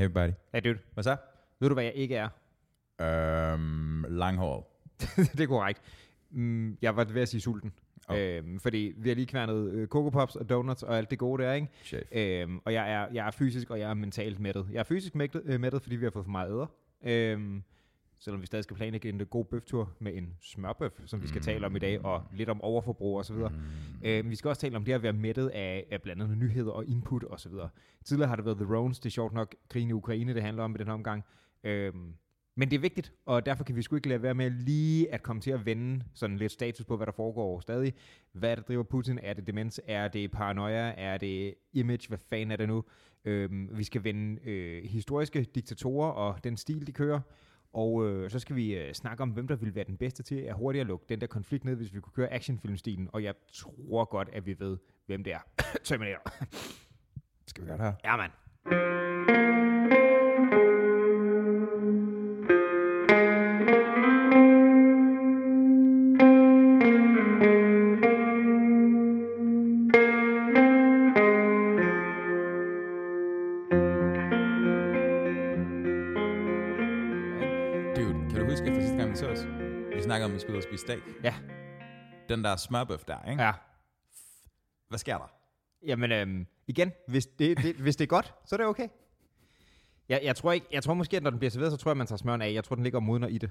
Hey buddy. Hey dude, Hvad så? ved du hvad jeg ikke er? Øhm, langhåret. det er korrekt. Mm, jeg var ved at sige sulten. Oh. Øhm, fordi vi har lige kværnet øh, Coco Pops og donuts og alt det gode der, ikke? Chef. Øhm, og jeg er, jeg er fysisk, og jeg er mentalt mættet. Jeg er fysisk mættet, øh, mættet fordi vi har fået for meget æder. Øhm, selvom vi stadig skal planlægge en øh, god bøftur med en smørbøf, som vi skal tale om i dag, og lidt om overforbrug og så videre. Mm. Øhm, vi skal også tale om det at være mættet af, af blandt andet nyheder og input og så videre. Tidligere har det været The Rones, det er sjovt nok krigen i Ukraine, det handler om i den her omgang. Øhm, men det er vigtigt, og derfor kan vi sgu ikke lade være med lige at komme til at vende sådan lidt status på, hvad der foregår stadig. Hvad er det, der driver Putin? Er det demens? Er det paranoia? Er det image? Hvad fanden er det nu? Øhm, vi skal vende øh, historiske diktatorer og den stil, de kører. Og øh, så skal vi øh, snakke om, hvem der ville være den bedste til at hurtigt at lukke den der konflikt ned, hvis vi kunne køre actionfilmstilen. Og jeg tror godt, at vi ved, hvem det er. Terminator. Skal vi gøre det her? Ja, mand. Og spise steak. Ja. Den der smørbøf der, ikke? Ja. Hvad sker der? Jamen, øhm, igen, hvis det, det, hvis det er godt, så er det okay. Jeg, jeg, tror ikke, jeg tror måske, at når den bliver serveret, så tror jeg, man tager smøren af. Jeg tror, den ligger og modner i det.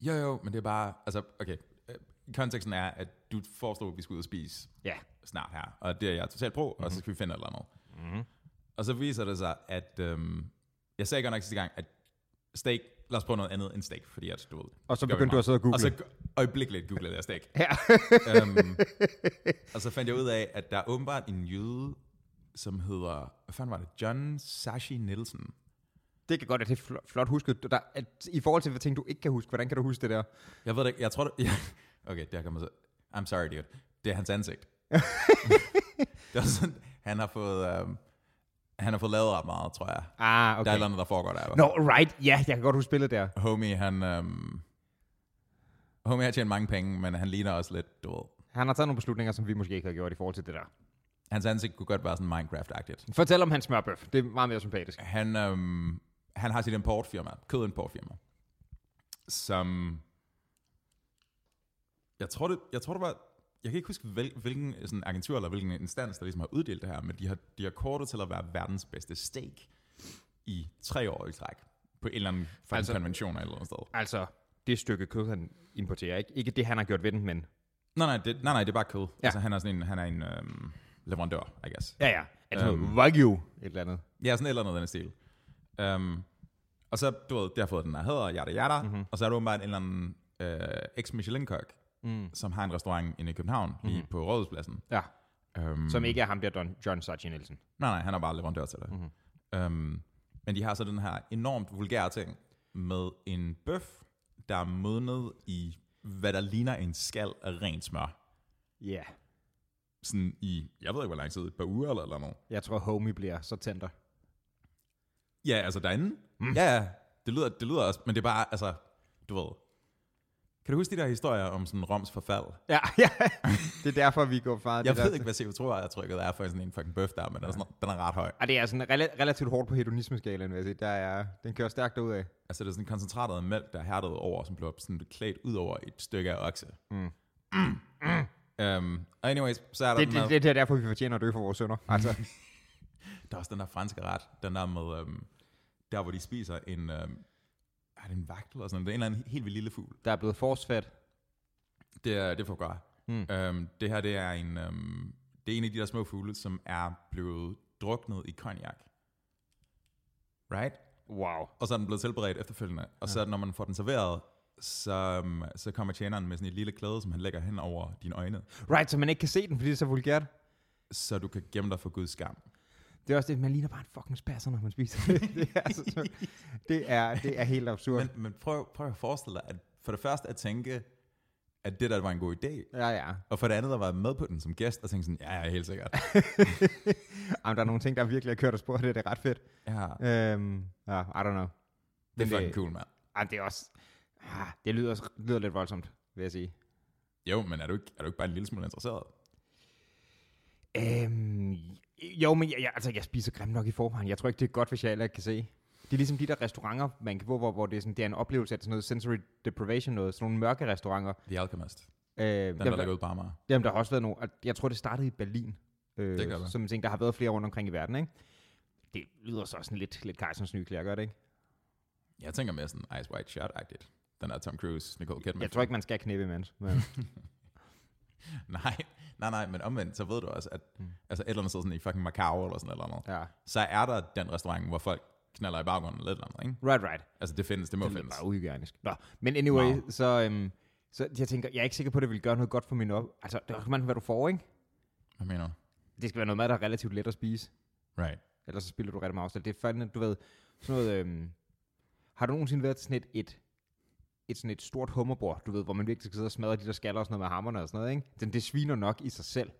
Jo, jo, men det er bare... Altså, okay. øh, Konteksten er, at du foreslog, at vi skulle ud og spise Ja. snart her. Og det er jeg totalt pro, mm-hmm. og så skal vi finde et eller andet. Mm-hmm. Og så viser det sig, at... Øhm, jeg sagde godt nok sidste gang, at steak... Lad os prøve noget andet end steak, fordi at, du ved... Og så begyndte du at sidde og google. Og så øjeblikkeligt googlede jeg steak. Ja. øhm, og så fandt jeg ud af, at der er åbenbart en jøde, som hedder... Hvad fanden var det? John Sashi Nielsen. Det kan godt, at det er flot, flot husket. Der, at, I forhold til, hvad ting du ikke kan huske, hvordan kan du huske det der? Jeg ved det ikke. Jeg tror, det... Ja. Okay, der kan man så... I'm sorry, dude. Det er hans ansigt. det er sådan, han har fået... Um, han har fået lavet ret meget, tror jeg. Ah, Okay. Der er et eller andet, der foregår der. No, right. Ja, jeg kan godt huske spillet der. Homie, han... Um, homie har tjent mange penge, men han ligner også lidt, du ved... Han har taget nogle beslutninger, som vi måske ikke har gjort i forhold til det der. Hans ansigt kunne godt være sådan Minecraft-agtigt. Fortæl om hans smørbøf. Det er meget mere sympatisk. Han, um, han har sit importfirma, kødimportfirma, som... Jeg tror, det, jeg tror, det var... Jeg kan ikke huske, hvil, hvilken sådan agentur eller hvilken instans, der ligesom har uddelt det her, men de har, de har kortet til at være verdens bedste steak i tre år i træk. På en eller anden Altså- altså, konvention eller noget sted. Altså, det stykke kød, han importerer. Ikke, ikke det, han har gjort ved den, men... Nej, nej, det, nej, nej, det er bare kød. Ja. Altså, han er sådan en, han er en øhm, leverandør, I guess. Ja, ja. Altså, Øhm. Wagyu, et eller andet. Ja, sådan et eller andet den stil. Um, og så, du ved, det har fået den her hedder, yada yada, mm-hmm. og så er der åbenbart en eller anden øh, ex-Michelin-kok, Mm. som har en restaurant inde i København, mm-hmm. lige på Rådhuspladsen. Ja, Um, som ikke er ham der, Don, John Sachi Nielsen. Nej, nej, han er bare leverandør til det. Mm-hmm. Um, men de har så den her enormt vulgære ting med en bøf, der er modnet i, hvad der ligner en skal af rent smør. Ja. Yeah. Sådan i, jeg ved ikke, hvor lang tid, et par uger eller, eller noget. Jeg tror, homie bliver så tænder. Ja, altså derinde. Mm. Ja, ja. Det lyder, det lyder også, men det er bare, altså, du ved. Kan du huske de der historier om sådan Roms forfald? Ja, ja. det er derfor, vi går fra Jeg det ved der. ikke, hvad CO2-trykket er for sådan en fucking bøf der, men den er, sådan, den er ret høj. Og det er sådan rela- relativt hårdt på hedonismeskalaen, vil jeg sige. Der er, den kører stærkt derudad. Altså det er sådan koncentreret af mælk, der er hærdet over, som bliver sådan klædt ud over et stykke af okse. Mm. Um, anyways, så er der Det, det, det, det er derfor, vi fortjener at dø for vores sønner. Altså, der er også den der franske ret, den der med, um, der hvor de spiser en, um, er det en vagt eller sådan noget, det er en eller anden helt vildt lille fugl. der er blevet forsfat. Det er, det for godt. Mm. Um, det her, det er en, um, det er en af de der små fugle, som er blevet druknet i cognac. Right? Wow. Og så er den blevet tilberedt efterfølgende. Og så når man får den serveret, så, um, så kommer tjeneren med sådan et lille klæde, som han lægger hen over dine øjne, Right, så man ikke kan se den, fordi det er så vulgært. så du kan gemme dig for Guds skam. Det er også det, man ligner bare en fucking spasser, når man spiser det. det, er så, så, det, er, det er helt absurd. Men, men prøv, prøv at forestille dig, at for det første at tænke, at det der var en god idé, ja, ja. og for det andet at være med på den som gæst, og tænke sådan, ja, ja, helt sikkert. Jamen, der er nogle ting, der virkelig har kørt os på, det er det er ret fedt. Ja, Øhm, ja, I don't know. det er fucking cool, mand. Ej, det er også... Ah, det lyder, også- lyder lidt voldsomt, vil jeg sige. Jo, men er du, ikke, er du ikke bare en lille smule interesseret? Øhm, Jo, men jeg, jeg, altså, jeg spiser grimt nok i forvejen. Jeg tror ikke, det er godt, hvis jeg heller ikke kan se. Det er ligesom de der restauranter, man kan få, hvor, hvor det, er sådan, det er en oplevelse af sådan noget sensory deprivation, noget, sådan nogle mørke restauranter. The Alchemist. Øh, Den, jamen, der ligger ud på Amager. jamen, der har også været nogle, jeg tror, det startede i Berlin. Øh, Det kan være. som en ting, der har været flere rundt omkring i verden, ikke? Det lyder så sådan lidt, lidt kejserens nye klæder, gør det ikke? Jeg tænker mere sådan Ice White Shot-agtigt. Den der Tom Cruise, Nicole Kidman. Jeg tror ikke, man skal knæppe imens. Men, Nej, nej, nej, men omvendt, så ved du også, at Mm. altså et eller andet sted sådan i fucking Macau eller sådan noget, ja. så er der den restaurant, hvor folk knaller i baggrunden eller lidt eller andet, ikke? Right, right. Altså det findes, det må Det findes. bare uhygienisk. Nå, men anyway, Wow. så, øhm, så jeg tænker, jeg er ikke sikker på, at det vil gøre noget godt for min op... Altså, det er man, hvad du får, ikke? Hvad mener du? Det skal være noget mad, der er relativt let at spise. Right. Ellers så spiller du rigtig meget afstand. Det er fandme, du ved, sådan noget... Øhm, har du nogensinde været til sådan et, et, et, sådan et stort hummerbord, du ved, hvor man virkelig skal sidde og smadre de der skaller og sådan noget med hammerne og sådan noget, ikke? Den, det sviner nok i sig selv.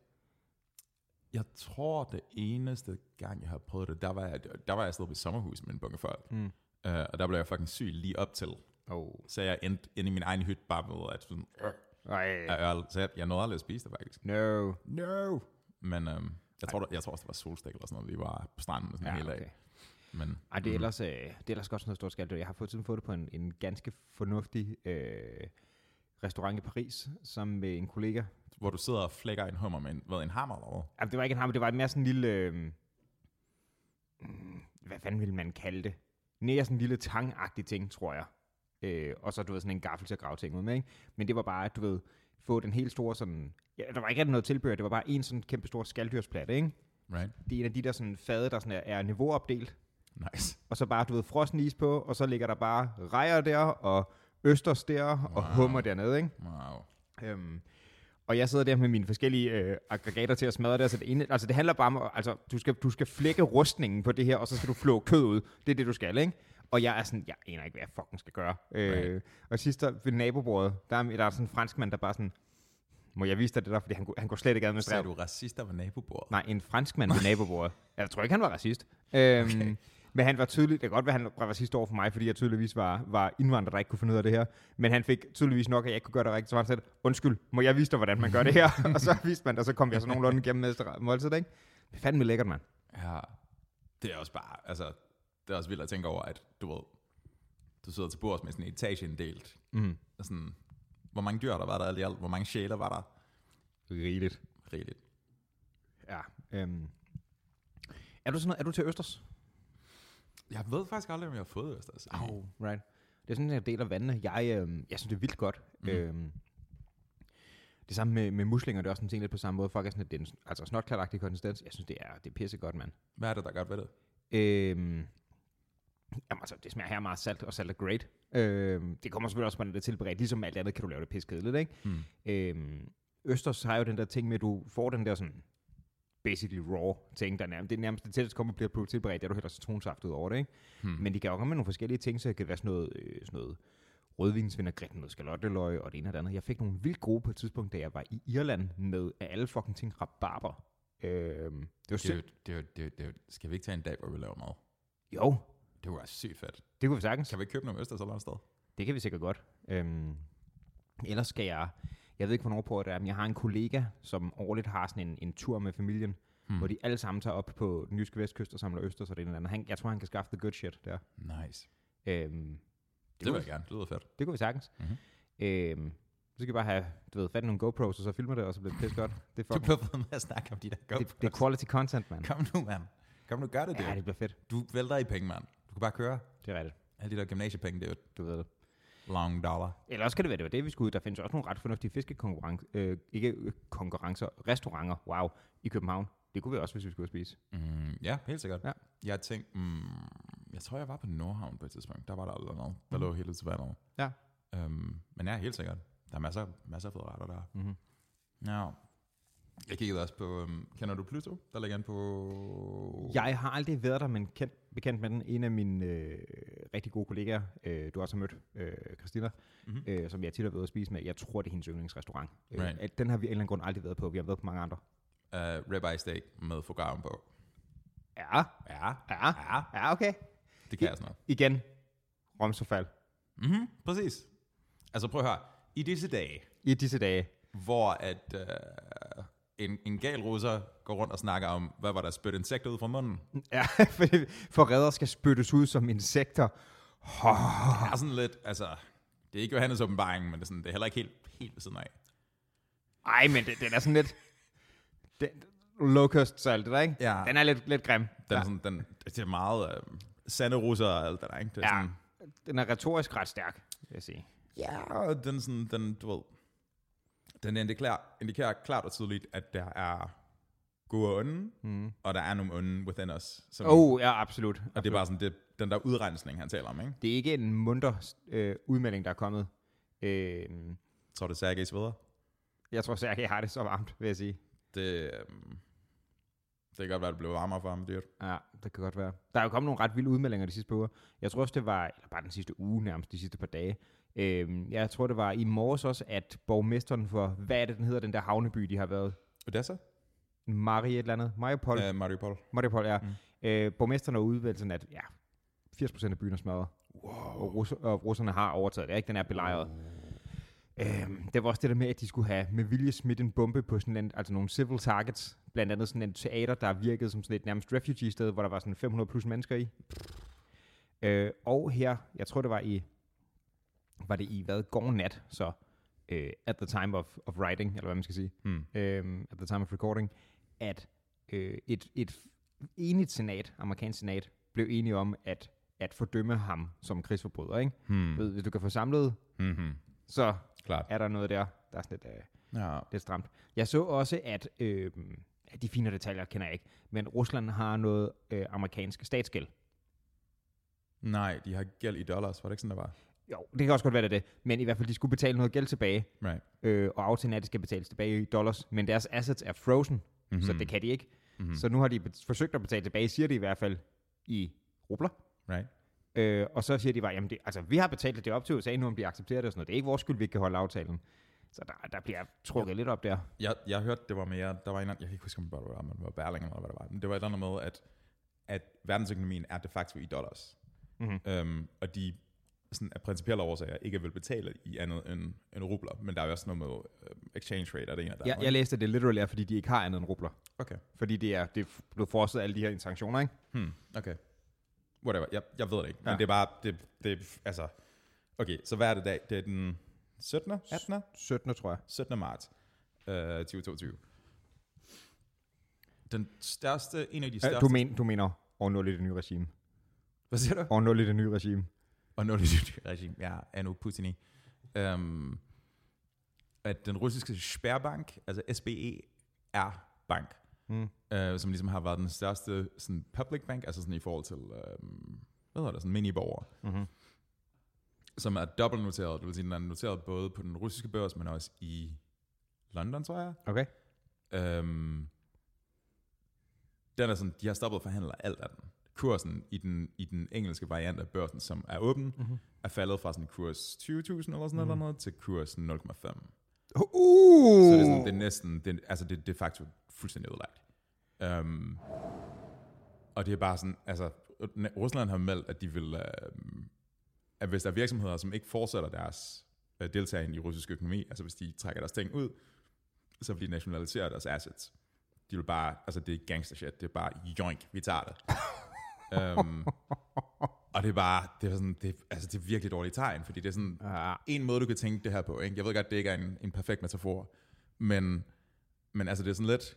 Jeg tror, det eneste gang, jeg har prøvet det, der var jeg, der var jeg stadig på sommerhus med en bunke folk. Mm. Uh, og der blev jeg fucking syg lige op til. Oh. Så jeg endte inde i min egen hytte bare med at sådan, Ej. af øl. Så jeg, jeg nåede aldrig at spise det faktisk. No. No. Men um, jeg, tror, der, jeg tror også, det var solstik eller sådan noget. Vi var på stranden sådan Ja, ja, hele okay. Men Ej, det er, Mhm. ellers, øh, det er ellers godt sådan noget stort skald. Jeg har fået tiden fået det på en, en ganske fornuftig øh, restaurant i Paris, sammen med en kollega. hvor du sidder og flækker en hummer med en, hvad, en hammer eller? Jamen, det var ikke en hammer, det var mere sådan en lille... Øh, mm, hvad fanden vil man kalde det? Mere sådan en lille tangagtig ting, tror jeg. Øh, og så, du ved, sådan en gaffel til at grave ting ud med, ikke? Men det var bare, at du ved, få den helt store sådan... Ja, der var ikke rigtig noget tilbehør, det var bare en sådan kæmpe stor skalddyrsplatte, ikke? Right? Det er en af de der sådan fade, der sådan er, er niveauopdelt. Nice. og så bare, du ved, frossen is på, og så ligger der bare rejer der, og østers der, wow. og hummer dernede, ikke? Wow. Øhm, og jeg sidder der med mine forskellige øh, aggregater til at smadre det. Altså det, ene, altså det handler bare om, altså du skal, du skal flække rustningen på det her, og så skal du flå kød ud. Det er det, du skal, ikke? Og jeg er sådan, jeg aner ikke, hvad jeg fucking skal gøre. Øh, Right. og sidst der, ved nabobordet, der er, der er sådan en franskmand, der bare sådan, må jeg vise dig det der, fordi han, han går slet ikke ad med Sagde du racister ved nabobordet? Nej, en franskmand ved nabobordet. Jeg tror ikke, han var racist. Øhm, okay. Men han var tydelig, det kan godt være, han var racist over for mig, fordi jeg tydeligvis var, var indvandrer, der ikke kunne finde ud af det her. Men han fik tydeligvis nok, at jeg ikke kunne gøre det rigtigt. Så han sagde, undskyld, må jeg vise dig, hvordan man gør det her? og så viste man det, og så kom jeg så nogenlunde igennem med måltid, ikke? Det er fandme lækkert, mand. Ja. Det er også bare, altså, det er også vildt at tænke over, at du ved, du sidder til bords med sådan en etageinddelt. Mm. Og sådan, hvor mange dyr der var der alt i alt? Hvor mange sjæler var der? Rigeligt. Rigeligt. Ja. Øhm. Er du sådan noget, er du til Østers? Jeg ved faktisk aldrig, om jeg har fået Østers. Oh, right. Det er sådan, jeg deler vandene. Jeg, øhm, jeg synes, det er vildt godt. Mm. Øhm, det samme med, med muslinger, det er også en ting lidt på samme måde. Folk er sådan, at det er en, altså snotklatagtig konsistens. Jeg synes, det er, det er pissegodt, mand. Hvad er det, der er godt ved det? Øhm, jamen altså, det smager her meget salt, og salt er great. Øhm, det kommer selvfølgelig også når det er tilberedt. Ligesom alt andet kan du lave det piskedeligt, ikke? Hmm. Øhm, Østers har jo den der ting med, at du får den der sådan basically raw ting, der nærmest, det er nærmest det tætteste kommer bliver på tilberedt, det er, du hælder citronsaft ud over det, ikke? Hmm. Men de kan jo komme med nogle forskellige ting, så det kan være sådan noget, øh, sådan noget rødvinsvinaigrette, noget skalotteløg og det ene og det andet. Jeg fik nogle vildt gode på et tidspunkt, da jeg var i Irland med af alle fucking ting rabarber. Øhm, det var Det jo, det, jo, det, det skal vi ikke tage en dag, hvor vi laver mad? Jo, Det være sygt fedt. det kunne vi sagtens. Kan vi købe nogle Østers et eller andet sted? Det kan vi sikkert godt. Øhm, ellers skal jeg, jeg ved ikke, hvornår på det er, men jeg har en kollega, som årligt har sådan en, en tur med familien, Hmm. hvor de alle sammen tager op på den jyske vestkyst og samler østers og det ene eller andet. Han, jeg tror, han kan skaffe the good shit der. Nice. Øhm, Det, det, det vil jeg gerne. Det lyder fedt. det kunne vi sagtens. Mhm. Øhm, så skal vi bare have, du ved, fat nogle GoPros, og så filmer det, og så bliver det pisse godt. Det er, Du bliver ved med at snakke om de der det, GoPros. det er quality content, mand. Kom nu, mand. Kom nu, gør det, det. Ja, det bliver fedt. Du vælter i penge, mand. Du kan bare køre. Det er rigtigt. Alle de der gymnasiepenge, det er jo Du ved det. Long dollar. Eller også kan det være, det var det, vi skulle ud. Der findes også nogle ret fornuftige fiskekonkurrencer, øh, ikke konkurrencer, restauranter, wow, i København. Det kunne vi også, hvis vi skulle spise. Mm, ja, helt sikkert. Ja. Jeg tænkte, mm, jeg tror, jeg var på Nordhavn på et tidspunkt. Der var der aldrig noget. Der Mhm. lå hele vandet. Ja. Um, men ja, helt sikkert. Der er masser, masser af fede retter der. Mm-hmm. Ja. Jeg kiggede også på, um, kender du Pluto? Der ligger inde på... Jeg har aldrig været der, men kendt, bekendt med den. En af mine øh, rigtig gode kollegaer, øh, du også har mødt, øh, Christina, Mhm. øh, som jeg tit har været ude at spise med. Jeg tror, det er hendes yndlingsrestaurant. Right. Øh, den har vi af en eller anden grund aldrig været på. Vi har været på mange andre. Uh, ribeye steak med foie på. Ja, Ja, ja, ja. ja, okay. Det kan jeg sådan noget. Igen, romsforfald. Mhm, præcis. Altså prøv at høre. I disse dage, I disse dage. hvor at uh, en, en gal russer går rundt og snakker om, hvad var der spyt insekter ud fra munden. Ja, for, for redder skal spyttes ud som insekter. Oh. Det er sådan lidt, altså, det er ikke Johannes åbenbaring, men det er, sådan, det er heller ikke helt, helt ved siden af. Ej, men det, den er sådan lidt... Den, locust salt, der, ikke? Ja. Den er lidt, lidt grim. Den, ja. er sådan, den, det er meget øh, sande russer og alt det der, ikke? Det er Ja. sådan, Den er retorisk ret stærk, vil jeg sige. Ja, og den, sådan, den, du ved, den indikerer, indikerer klart og tydeligt, at der er gode og onde, mm. og der er nogle onde within us. Som, Oh, ja, absolut. og det er bare sådan, det, den der udrensning, han taler om, ikke? Det er ikke en munter øh, udmelding, der er kommet. Øh, Tror du, Sergej videre? jeg tror Sergej har det så varmt, vil jeg sige. Det, øhm, det kan godt være, at det blev varmere for ham, dyrt. Ja, det kan godt være. Der er jo kommet nogle ret vilde udmeldinger de sidste par uger. Jeg tror også, det var, eller bare den sidste uge nærmest, de sidste par dage. Øhm, jeg tror, det var i morges også, at borgmesteren for, hvad er det, den hedder, den der havneby, de har været? Odessa? Marie et eller andet? Mariupol? Uh, Mariupol. Mariupol, ja. Mm. Øh, borgmesteren er ude sådan, at ja, 80% af byen er smadret. Wow. Og, rus- og russerne har overtaget det, ikke? Den er belejret. Øhm, det var også det der med, at de skulle have med vilje smidt en bombe på sådan en, altså nogle civil targets, blandt andet sådan en teater, der virkede som sådan et nærmest refugee-sted, hvor der var sådan 500 plus mennesker i. Øh, og her, jeg tror det var i, var det i hvad, går nat, så øh, at the time of, of writing, eller hvad man skal sige, Hmm. øh, at the time of recording, at øh, et, et enigt senat, amerikansk senat, blev enige om at, at fordømme ham som krigsforbryder. Ikke? Hmm. Ved, hvis du kan få samlet, Mm-hmm. så Klart. er der noget der, der er sådan lidt, øh, Ja. lidt stramt. Jeg så også, at øh, de fine detaljer kender jeg ikke, men Rusland har noget øh, amerikansk statsgæld. Nej, de har gæld i dollars, var det ikke sådan, der var? Jo, det kan også godt være, det er det. Men i hvert fald, de skulle betale noget gæld tilbage, Right. øh, og aftalen er, at det skal betales tilbage i dollars, men deres assets er frozen, Mhm. mm-hmm. så det kan de ikke. Mhm. Mm-hmm. Så nu har de forsøgt at betale tilbage, siger de i hvert fald, i rubler. Right. Øh, og så siger de bare, jamen det, altså, vi har betalt det op til USA, nu om de accepterer det og sådan noget. Det er ikke vores skyld, vi ikke kan holde aftalen. Så der, der bliver trukket ja. lidt op der. Jeg, jeg hørte, det var mere, der var en anden, jeg kan ikke huske, om det var, men det var Berling eller hvad det var, men det var et eller andet med, at, at verdensøkonomien er de facto i dollars. Mhm. Øhm, og de sådan, af principielle årsager ikke vil betale i andet end, end rubler, men der er jo også noget med uh, exchange rate, er det en af dem. Jeg, jeg læste, at det literally er, fordi de ikke har andet end rubler. Okay. Fordi det er, det er blevet forset af alle de her sanktioner, ikke? Hmm, okay. Whatever, jeg, jeg ved det ikke, ja. Ja. men det er bare, det, det, altså, okay, så hvad er det dag? Det er den 17. 18. 17. tror jeg. 17. marts øh, 2022. Den største, en af de Ja, største... du, men, du mener år 0 i det nye regime. Hvad siger du? År 0 i det nye regime. Og nu er det regime, ja, er nu Putin um, at den russiske Sperrbank, altså SBE, er bank, Mm. uh, som ligesom har været den største sådan, public bank, altså sådan i forhold til, um, hvad hedder det, sådan mini-borger, Mm-hmm. som er dobbeltnoteret, det vil sige, den er noteret både på den russiske børs, men også i London, tror jeg. Okay. Øhm, den er sådan, de har stoppet forhandler alt af den. Kursen i den, i den engelske variant af børsen, som er åben, Mm-hmm. er faldet fra sådan kurs 20.000 eller sådan eller noget til kurs 0,5. Uh! Så det er, sådan, det er næsten, det, er- altså det, det er faktisk fuldstændig ødelagt. Um, og det er bare sådan, altså Rusland har meldt, at de vil, um, at hvis der er virksomheder, som ikke fortsætter deres uh, deltagelse i russisk økonomi, altså hvis de trækker deres ting ud, så vil de nationalisere deres assets. De vil bare, altså det er gangster shit, det er bare joink, vi tager det. Um, og det er bare, det er sådan, det, altså det er virkelig dårligt tegn, fordi det er sådan, Ja. en måde, du kan tænke det her på. Ikke? Jeg ved godt, det ikke er en, en perfekt metafor, men, men altså, det er sådan lidt,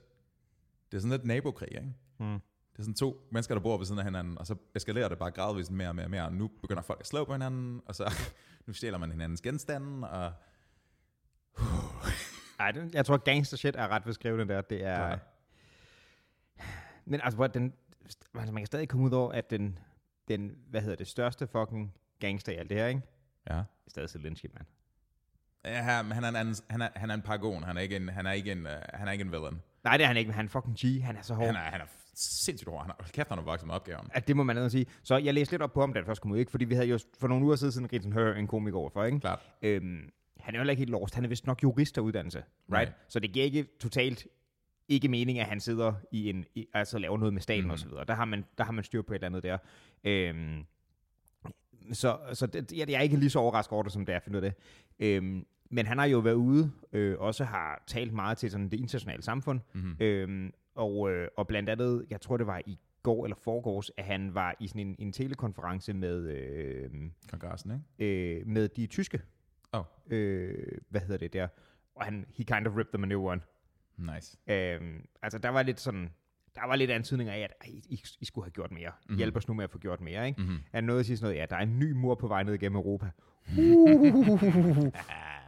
det er sådan lidt nabokrig, ikke? Mm. Det er sådan to mennesker, der bor ved siden af hinanden, og så eskalerer det bare gradvist mere og mere og mere, nu begynder folk at slå på hinanden, og så nu stjæler man hinandens genstande, og Ej, det, jeg tror, gangster shit er ret beskrivende der. Det er... Ja. Men altså, den, altså, man kan stadig komme ud over, at den, den, hvad hedder det, største fucking gangster i alt det her, ikke? ja. Er stadig Zelensky, mand. Ja, men han er en, anden, han er, han er en paragon, han er ikke en, han er ikke en, uh, han er ikke en villain. Nej, det er han ikke, men han er fucking G. Han er så hård. Han er, han er sindssygt hård. Han er, kæft, han har vokset med opgaven. At det må man ned sige. Så jeg læste lidt op på ham, da det først kom ud, ikke? Fordi vi havde jo for nogle uger siden grint sådan, en komiker overfor, ikke? Klart. Øhm, han er jo ikke helt lost. Han er vist nok jurist af uddannelse, right? Nej. Så det giver ikke totalt ikke mening, at han sidder i en, i, altså laver noget med staten mm. og så videre. Der har, man, der har man styr på et eller andet der. Øhm, så så det, jeg, jeg er ikke lige så overrasket over det, som det er, finde ud af det. Øhm, men han har jo været ude, øh, også har talt meget til sådan det internationale samfund, Mm-hmm. øhm, og, øh, og blandt andet, jeg tror det var i går eller forgårs, at han var i sådan en, en telekonference med, øh, Kongressen, ikke? øh, med de tyske, Oh. øh, hvad hedder det der, og han, he kind of ripped new one. Nice. Øhm, altså, der var lidt sådan, der var lidt antydninger af, at ej, I, I skulle have gjort mere. Mhm. Mm-hmm. Hjælp os nu med at få gjort mere, ikke? Mm-hmm. Han nåede at sige sådan noget, ja, der er en ny mur på vej ned igennem Europa.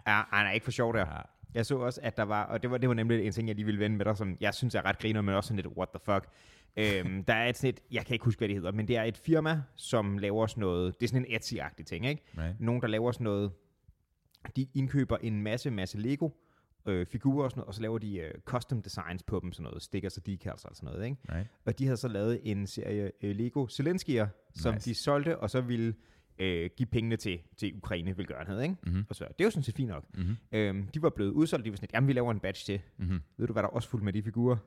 ja, han er ikke for sjov der. Ja. Jeg så også, at der var, og det var, det var nemlig en ting, jeg lige ville vende med dig, som jeg synes er ret griner, men også sådan lidt, what the fuck. øhm, der er et sådan et, jeg kan ikke huske, hvad det hedder, men det er et firma, som laver sådan noget, det er sådan en Etsy-agtig ting, ikke? Right. Nogen, der laver sådan noget, de indkøber en masse, masse Lego, øh, figurer og sådan noget, og så laver de øh, custom designs på dem, sådan noget stickers og decals og sådan noget, ikke? Right. Og de havde så lavet en serie øh, Lego Zelenskier, som Nice. de solgte, og så ville øh, give pengene til, til Ukraine velgørenhed, ikke? Mm-hmm. Og så, det er jo sådan set fint nok. Mm-hmm. Øhm, de var blevet udsolgt, de var sådan lidt, jamen vi laver en batch til. Mm-hmm. Ved du, hvad der også fulgte med de figurer?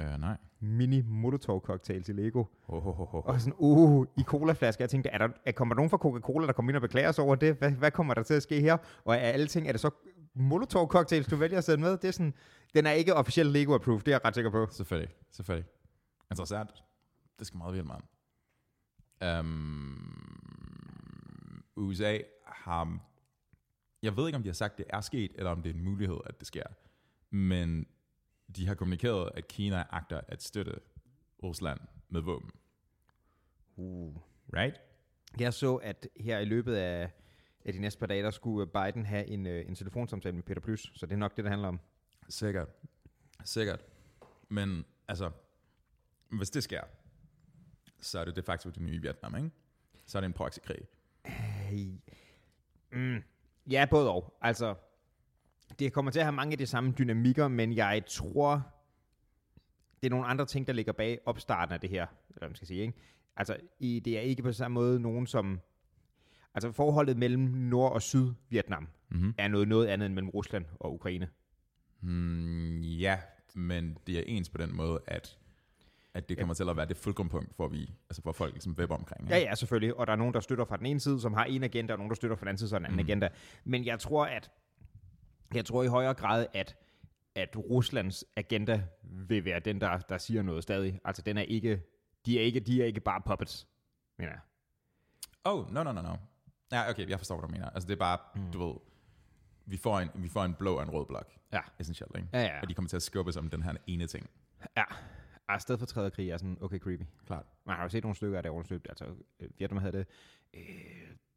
Uh, nej. Mini Molotov cocktail til Lego. Ho, ho, ho, ho. Og sådan, uh, i colaflasker. Jeg tænkte, er der, er, kommer der nogen fra Coca-Cola, der kommer ind og beklager sig over det? Hvad, hvad kommer der til at ske her? Og af alle ting, er det så Molotov cocktails, du vælger at sætte med? Det er sådan, den er ikke officielt Lego approved, det er jeg ret sikker på. Selvfølgelig. Selvfølgelig. Interessant. Det skal meget vildt, mand. Um, USA har... Jeg ved ikke, om de har sagt, det er sket, eller om det er en mulighed, at det sker. Men de har kommunikeret, at Kina agter at støtte Rusland med våben. Uh. Right? Jeg så, at her i løbet af, af de næste par dage, der skulle Biden have en, øh, en telefonsamtale med Peter Plys, så det er nok det, det handler om. Sikkert. Sikkert. Men altså, hvis det sker, så er det de facto det nye Vietnam, ikke? Så er det en proxykrig. Hey. Mm. Ja, både og. Altså, det kommer til at have mange af de samme dynamikker, men jeg tror, det er nogle andre ting, der ligger bag opstarten af det her, eller hvad man skal sige, ikke? Altså, i, det er ikke på samme måde nogen, som... Altså, forholdet mellem Nord- og Syd-Vietnam Mm-hmm. er noget, noget andet end mellem Rusland og Ukraine. Hmm, ja, men det er ens på den måde, at, at det kommer til at være det fuldkompunkt, for vi, altså for folk ligesom web omkring. Ja, ja, selvfølgelig. Og der er nogen, der støtter fra den ene side, som har en agenda, og nogen, der støtter fra den anden side, så en anden mm. agenda. Men jeg tror, at jeg tror i højere grad, at at Ruslands agenda vil være den, der, der siger noget stadig. Altså, den er ikke, de er ikke, de er ikke bare puppets, mener jeg. Oh, no, no, no, no. Ja, okay, jeg forstår, hvad du mener. Altså det er bare, mm. du ved, vi får, en, vi får en blå og en rød blok, Ja. essentielt, ikke? Ja, ja. Og de kommer til at skubbe sig om den her ene ting. Ja. Og stedfortræderkrig er sådan, okay, creepy. Klart. Man har jo set nogle stykker af det undersøgt. Altså, øh, Vietnam havde det. Øh,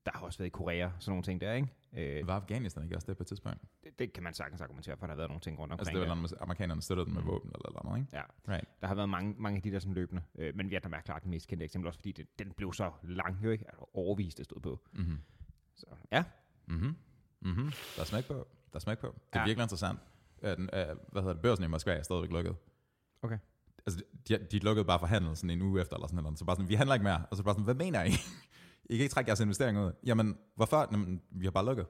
der har også været i Korea, sådan nogle ting der, ikke? Øh, Var Afghanistan ikke også det på et tidspunkt? det, det, kan man sagtens argumentere for, der har været nogle ting rundt omkring. Altså det var med- amerikanerne støttede dem med våben eller noget, ikke? Ja. Right. Der har været mange, mange af de der sådan løbende. Øh, men Vietnam er klart det mest kendte eksempel, også fordi det, den blev så lang, jo ikke? Altså, overvist det stod på. Mm-hmm. Så ja, Mm-hmm. Mm-hmm. Der er smæk på. Der er smæk på. Det er Ja. virkelig interessant. Øh, den, øh, hvad hedder det? Børsen i Moskva er stadigvæk lukket. Okay. Altså, de, de lukkede bare for handel sådan en uge efter, eller sådan noget. Så bare sådan, vi handler ikke mere. Og så bare sådan, hvad mener I? I kan ikke trække jeres investeringer ud. Jamen, hvorfor? Jamen, vi har bare lukket.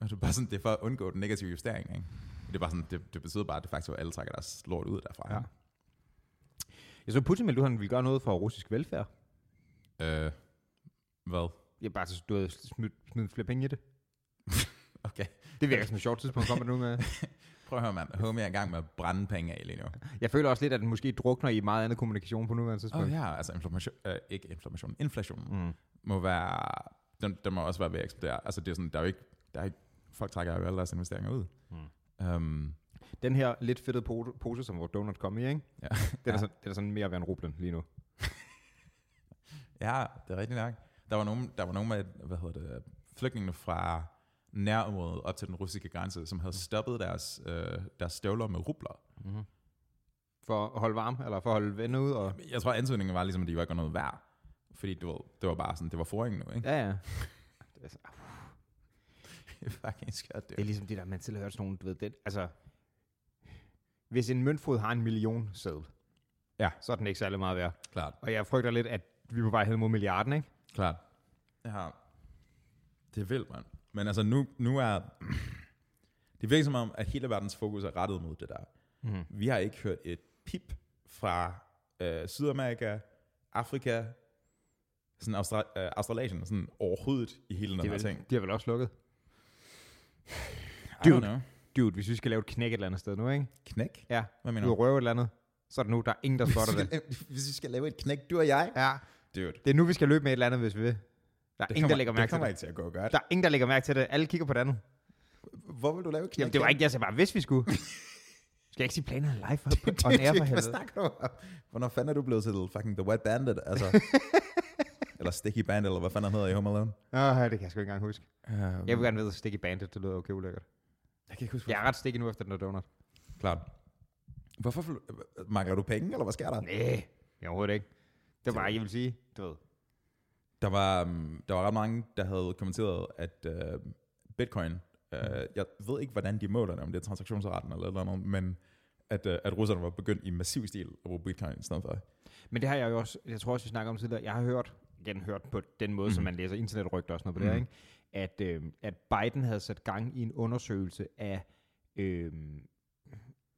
Og det er bare sådan, det er for at undgå den negative justering, ikke? Det er bare sådan, det, det betyder bare, at det faktisk at alle trækker deres lort ud derfra. Ja. jeg så Putin meldte, at han ville gøre noget for russisk velfærd. Øh, hvad? Jeg bare så, du havde smidt, smidt flere penge i det. Okay. Det virker som et sjovt tidspunkt at komme med. Prøv at høre, mand. Homie er i gang med at brænde penge af lige nu. Jeg føler også lidt, at den måske drukner i meget andet kommunikation på nuværende Åh tidspunkt. oh, ja, altså inflammation, øh, ikke inflammation, inflation Mm. må være, den, den må også være ved at eksplodere. Altså det er sådan, der er jo ikke, der er ikke, folk trækker jo alle deres investeringer ud. Mm. Um, Den her lidt fedtede pose, som vores donut kom i, ikke? Ja. Den, er Ja. sådan, den er sådan mere værd end rublen lige nu. ja, det er rigtigt nok. Der var nogen, der var nogen med, hvad hedder det, flygtningene fra nærområdet op til den russiske grænse, som havde stoppet deres, øh, deres støvler med rubler. Mm-hmm. For at holde varm, eller for at holde venner ud. Og... Jeg tror, ansøgningen var ligesom, at de var ikke noget værd. Fordi du ved, det var bare sådan, det var foringen nu, ikke? Ja, ja. Det er, så- Det er fucking skørt, det er ligesom det der, man selv har hørt sådan nogle, du ved, det, altså, hvis en møntfod har en million sædel, Ja. så er den ikke særlig meget værd. Klart. Og jeg frygter lidt, at vi er på vej hen mod milliarden, ikke? Klart. Ja. Det er vildt, mand. Men altså, nu, nu er... Det virker som om, at hele verdens fokus er rettet mod det der. Mm. Vi har ikke hørt et pip fra øh, Sydamerika, Afrika, sådan Austra- øh, Australasien, sådan overhovedet i hele den her er ting. vel, de har vel også lukket? Dude. Dude, hvis vi skal lave et knæk et eller andet sted nu, ikke? Knæk? Ja, Hvad du mener vil du? røve et eller andet, så er det nu, der er ingen, der spotter det. Hvis vi skal lave et knæk, du og jeg? Ja, Dude. det er nu, vi skal løbe med et eller andet, hvis vi vil. Der er Det ingen, kommer, der lægger det mærke til kommer det. ikke til at gå godt. Der er ingen, der lægger mærke til det. Alle kigger på det andet. Hvor vil du lave et knæk? Jamen, det var ikke, jeg sagde bare, hvis vi skulle. Skal jeg ikke sige planerne live for, på, on air for Hvad helvede? snakker du om? Hvornår fanden er du blevet til fucking The White Bandit? Altså, eller Sticky Bandit, eller hvad fanden han hedder i Home Alone? Åh, det kan jeg sgu ikke engang huske. Um, Jeg vil gerne vide, at Sticky Bandit, det lyder okay ulækkert. jeg kan ikke huske, Jeg er ret sticky nu efter den der donut. Klart. Hvorfor mangler du penge, eller hvad sker der? Nej, jeg overhovedet ikke. Det var bare, jeg vil sige, du ved. Der var, um, der var ret mange, der havde kommenteret, at uh, bitcoin, uh, jeg ved ikke, hvordan de måler det, om det er transaktionsraten eller eller andet, men at, uh, at russerne var begyndt i massiv stil at bruge bitcoin i stedet for. Men det har jeg jo også, jeg tror også, vi snakker om tidligere, jeg har hørt, igen hørt på den måde, mm. som Mhm. man læser internetrygter og sådan noget på det Mhm. her, ikke? At, øh, at Biden havde sat gang i en undersøgelse af, øh,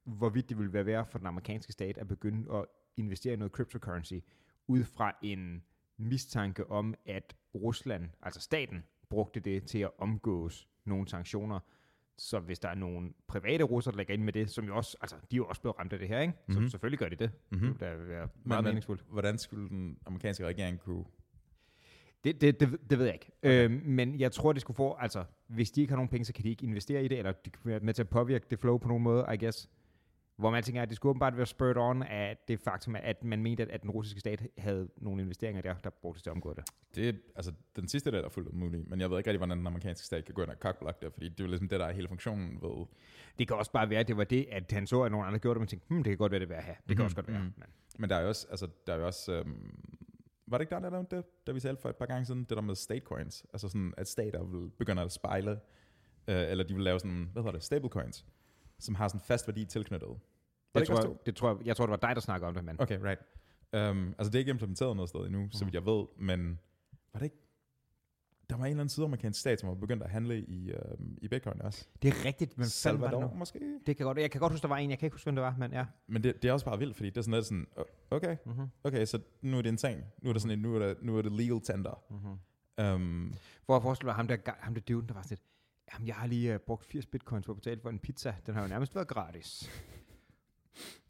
hvorvidt det ville være værd for den amerikanske stat at begynde at investere i noget cryptocurrency, ud fra en mistanke om, at Rusland, altså staten, brugte det til at omgås nogle sanktioner. Så hvis der er nogle private russere, der lægger ind med det, som jo også, altså de er jo også blevet ramt af det her, ikke? Så Mhm. selvfølgelig gør de det. Mhm. Det ville da være meget Men, men meningsfuldt. hvordan skulle den amerikanske regering kunne... Det, det, det, det ved jeg ikke. Okay. Øhm, men jeg tror, det skulle få, altså, hvis de ikke har nogen penge, så kan de ikke investere i det, eller de kan være med til at påvirke det flow på nogen måde, I guess. Hvor man tænker, at det skulle åbenbart være spurgt on af det faktum, at man mente, at, den russiske stat havde nogle investeringer der, der brugtes til at omgå det. Det er, altså, den sidste der er fuldt muligt, men jeg ved ikke rigtig, hvordan den amerikanske stat kan gå ind og kakblokke det, fordi det er ligesom det, der er hele funktionen ved... Det kan også bare være, at det var det, at han så, at nogen andre gjorde det, og man tænkte, hmm, det kan godt være, det værd have. Det kan Mhm, også godt være. mhm. Men, Men der er jo også, altså, der er jo også, øhm, var det ikke der, der nævnte det, da vi talte for et par gange siden, det der med state coins, altså sådan, at stater vil begynde at spejle, øh, eller de vil lave sådan, hvad hedder det, stable coins, som har sådan fast værdi tilknyttet. Det jeg, også tror, det tror, jeg, jeg tror, det var dig, der snakkede om det, men Okay, right. Um, altså det er ikke implementeret noget sted endnu, så vidt jeg ved, men var det ikke, der var en eller anden sydamerikansk stat, som var begyndt at handle i, um, i bitcoin også. det er rigtigt. Men var det Salvador nu? måske? Det kan godt, jeg kan godt huske, der var en. Jeg kan ikke huske, hvem det var, men ja. Men det, det er også bare vildt, fordi det er sådan lidt sådan, øh, okay, Mm-hmm. okay, så nu er det en ting. Nu er det sådan en, nu er det, nu er det legal tender. Mm-hmm. Um, Hvor jeg forestiller mig, ham der, ham der duden, der var sådan lidt, jamen jeg har lige uh, brugt 80 bitcoins på at betale for en pizza. Den har jo nærmest været gratis.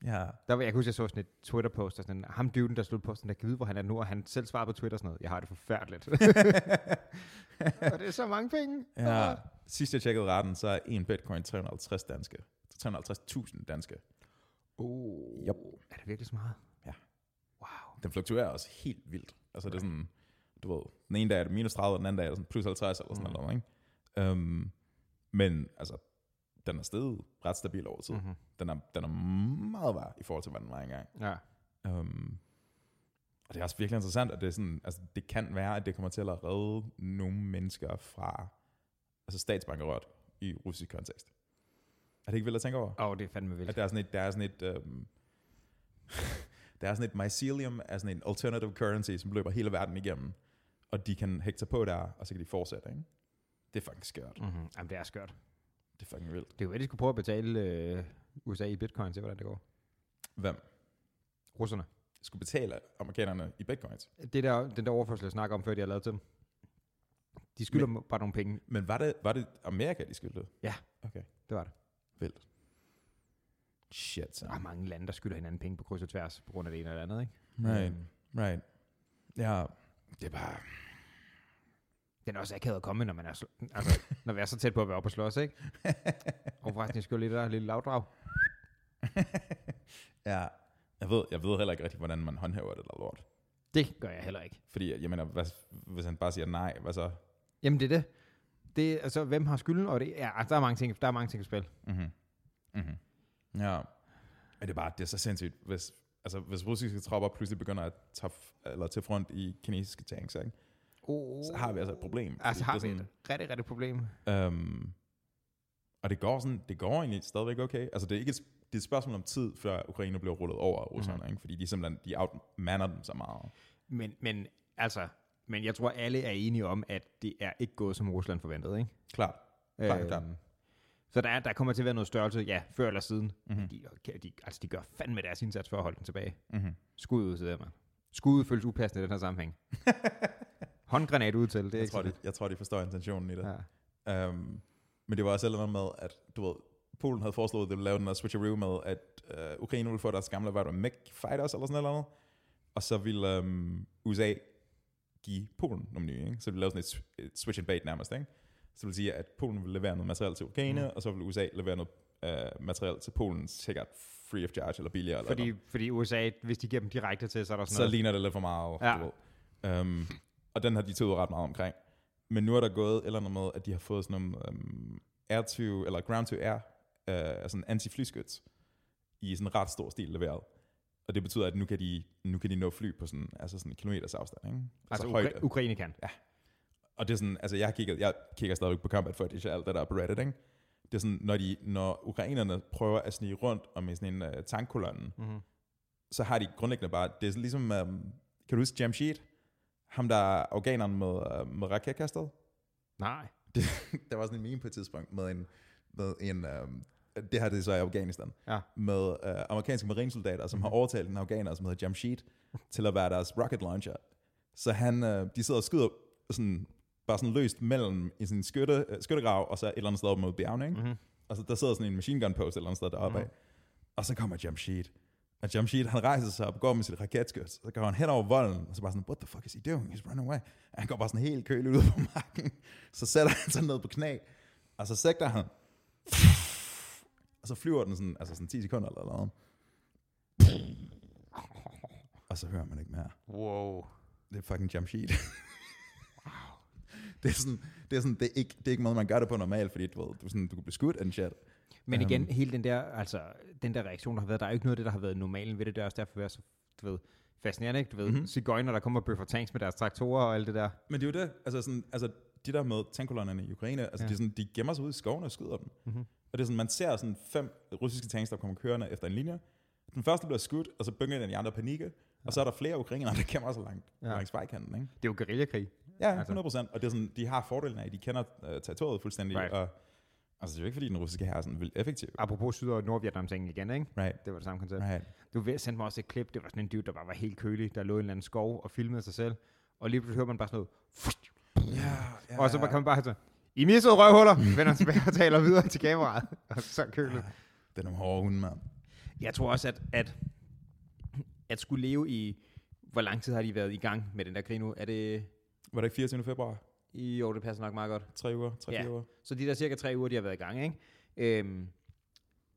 Ja, Der var, jeg kan huske, jeg så sådan et Twitter-post, og sådan, ham duden, der stod på sådan, der kan vide, hvor han er nu, og han selv svarede på Twitter sådan noget. Jeg har det forfærdeligt. og det er så mange penge. ja. Sidst jeg tjekkede retten, så er en bitcoin 350 danske. 350.000 danske. Oh. Yep. Er det virkelig så meget? Ja. Wow. Den fluktuerer også helt vildt. Altså det er sådan, du ved, den ene dag er det minus 30, og den anden dag er det sådan plus 50 eller sådan Mm. noget, ikke? Um, men altså, den er stedet ret stabil over tid. Mm. Mm-hmm. Den, er, den er meget værd i forhold til, hvad den var engang. Ja. Um, og det er også virkelig interessant, at det, er sådan, altså, det kan være, at det kommer til at redde nogle mennesker fra altså statsbankerot i russisk kontekst. Er det ikke vildt at tænke over? Åh, oh, det er fandme vildt. At der er sådan et, der er sådan et, um, der er sådan et mycelium af sådan en alternative currency, som løber hele verden igennem, og de kan hægte sig på der, og så kan de fortsætte, ikke? Det er fucking skørt. Mm-hmm. Jamen, det er skørt. Det er fucking vildt. Det er jo, at de skulle prøve at betale øh, USA i bitcoin, se hvordan det går. Hvem Russerne. skulle betale amerikanerne i bitcoins? Det der, den der overførsel, jeg snakker om, før de har lavet til dem. De skylder Men, bare nogle penge. Men var det, var det Amerika, de skyldte? Ja. Okay. Det var det. Vildt. Shit, så. Der er mange lande, der skylder hinanden penge på kryds og tværs, på grund af det ene eller andet, ikke? Right, right. Ja, det er bare... Den er også akavet at komme når, man er, så, altså, når vi er så tæt på at være oppe og slås, ikke? Og forresten, jeg skylder lige der lille lavdrag. ja, jeg ved, jeg ved heller ikke rigtig, hvordan man håndhæver det der lort. Det gør jeg heller ikke. Fordi, jeg mener, hvad, hvis han bare siger nej, hvad så? Jamen, det er det. Det er, altså, hvem har skylden? Og det, ja, altså, der er mange ting, der er mange ting i spil. Mhm. Mhm. Ja. Men det er bare, det er så sindssygt, hvis, altså, hvis russiske tropper pludselig begynder at tage, eller til front i kinesiske tanks, ikke? Oh. så har vi altså et problem. Altså, har vi er et rigtig, rigtig problem. Øhm, og det går, sådan, det går egentlig stadigvæk okay. Altså det er ikke et, det er et spørgsmål om tid, før Ukraine bliver rullet over af russerne, Mhm. mm. ikke? fordi de simpelthen de outmander dem så meget. Men, men altså, men jeg tror, alle er enige om, at det er ikke gået, som Rusland forventede, ikke? Klart. Klart, klart. Så der, er, der kommer til at være noget størrelse, ja, før eller siden. Mm-hmm. De, de, altså, de gør fandme deres indsats for at holde den tilbage. Mm-hmm. Skud ud til det, mand. Skud føles upassende i den her sammenhæng. Håndgranat ud til, det er Jeg, ikke tror, så de, jeg tror, de forstår intentionen i det. ja. Um, Men det var også noget med, at du ved, Polen havde foreslået, at de ville lave den der switcheroo med, at øh, Ukraine ville få deres gamle, hvad der mech fighters eller sådan noget. Og så ville øhm, USA give Polen nogle nye, ikke? Så ville lave sådan et, et switch and bait nærmest, ikke? Så det vil sige, at Polen vil levere noget materiel til Ukraine, mm. og så vil USA levere noget øh, materiel til Polen, sikkert free of charge eller billigere. Fordi, eller fordi USA, hvis de giver dem direkte til, så er der sådan så noget. ligner det lidt for meget. Ja. Du ved. Um, og den har de taget ret meget omkring. Men nu er der gået et eller andet med, at de har fået sådan nogle um, air to, eller ground to air, uh, altså en anti-flyskyts, i sådan en ret stor stil leveret. Og det betyder, at nu kan de, nu kan de nå fly på sådan, altså sådan en kilometers afstand. Ikke? Altså, højt- Ukra- Ukraine kan. og det er sådan, altså jeg kigger, jeg kigger stadig på combat footage og alt det der er på Reddit, ikke? Det er sådan, når, de, når ukrainerne prøver at snige rundt om i sådan en uh, tankkolonne, Mm-hmm. så har de grundlæggende bare, det er ligesom, um, kan du huske Jamshid? Ham der er afghaneren med, uh, med raketkastet? Nej. Der var sådan en meme på et tidspunkt med en, med en um, det her det er så i Afghanistan, Ja. med uh, amerikanske marinesoldater, som mm-hmm. har overtalt en afghaner, som hedder Jamshid, til at være deres rocket launcher. Så han, uh, de sidder og skyder sådan, bare sådan løst mellem i en skytte, uh, skyttegrav, og så et eller andet sted op mod bjergene, ikke? Mm-hmm. Og så der sidder sådan en machine gun post et eller andet sted deroppe Mhm. af. Og så kommer Jamshid. Og Jamshid, han rejser sig op og går med sit raketskyt. Så går han hen over volden, og så bare sådan, what the fuck is he doing? He's running away. Og han går bare sådan helt kølig ud på marken. Så sætter han sig ned på knæ, og så sigter han. Og så flyver den sådan, altså sådan 10 sekunder eller noget. Og så hører man ikke mere. Wow. Det er fucking Jamshid. det er sådan, det er sådan, det er ikke, det er ikke måde, man gør det på normalt, fordi du, ved, du, sådan, du kan blive skudt and shit. Men igen, hele den der, altså, den der reaktion, der har været, der er jo ikke noget af det, der har været normalen ved det. Det er også derfor, er så, du ved, fascinerende, ikke? Du ved, Mhm. mm-hmm. cigøjner, der kommer og bøffer tanks med deres traktorer og alt det der. Men det er jo det, altså, sådan, altså de der med tankkolonnerne i Ukraine, altså Ja. de, sådan, de gemmer sig ud i skovene og skyder dem. Mhm. Og det er sådan, man ser sådan fem russiske tanks, der kommer kørende efter en linje. Den første bliver skudt, og så begynder den de andre panikke. Ja. Og så er der flere ukrainere, der gemmer sig langt Ja. langs vejkanten. Ikke? Det er jo guerillakrig. Ja, Altså. 100 procent. Og det er sådan, de har fordelen af, at de kender uh, territoriet fuldstændig. Right. Og, altså, det er jo ikke, fordi den russiske her er sådan vildt effektiv. Apropos Syd- og Nordvietnam ting igen, ikke? Right. Det var det samme koncept. right. Du ved- sendte mig også et klip, det var sådan en dude, der bare var helt kølig, der lå i en eller anden skov og filmede sig selv. Og lige pludselig hører man bare sådan noget. Ja, ja, Og så kan man bare sådan, I missede røvhuller, vender tilbage og taler videre til kameraet. Og så køligt. Det er nogle hårde hunde, mand. Jeg tror også, at, at, at skulle leve i, hvor lang tid har de været i gang med den der krig nu? Er det, Var det ikke 24. februar? I jo, det passer nok meget godt. Tre uger? Tre, Ja. uger? Så de der cirka tre uger, de har været i gang, ikke? Øhm,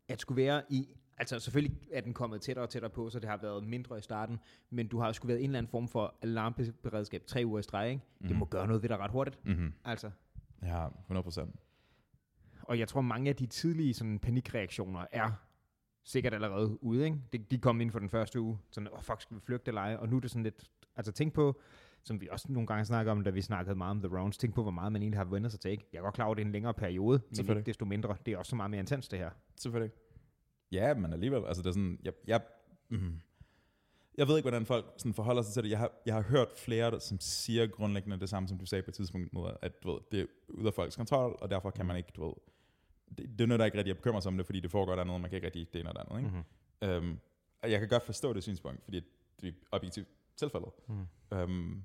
at skulle være i, altså selvfølgelig er den kommet tættere og tættere på, så det har været mindre i starten, men du har jo skulle været en eller anden form for alarmberedskab tre uger i streg, ikke? Mm. Det må gøre noget ved dig ret hurtigt, Mm-hmm. altså. Ja, 100 procent. Og jeg tror, mange af de tidlige sådan, panikreaktioner er sikkert allerede ude, ikke? De, de kom ind for den første uge, sådan, åh oh, fuck, skal vi flygte eller ej? Og nu er det sådan lidt, altså tænk på, som vi også nogle gange snakker om, da vi snakkede meget om The Rounds, tænk på, hvor meget man egentlig har vendt sig til, ikke? Jeg er godt klar over, at det er en længere periode, men ikke desto mindre, det er også så meget mere intens, det her. Selvfølgelig. Ja, men alligevel, altså det er sådan, jeg, jeg, mm, jeg ved ikke, hvordan folk sådan forholder sig til det. Jeg har, jeg har hørt flere, der, som siger grundlæggende det samme, som du sagde på et tidspunkt, med, at du ved, det er ude af folks kontrol, og derfor kan man ikke, du ved, det, det er noget, der ikke rigtig at bekymre sig om det, fordi det foregår dernede, og man kan ikke rigtig det ene og det andet. Ikke? Mm-hmm. Mm. Øhm, og jeg kan godt forstå det synspunkt, fordi det er objektivt tilfældet. Mm. Øhm,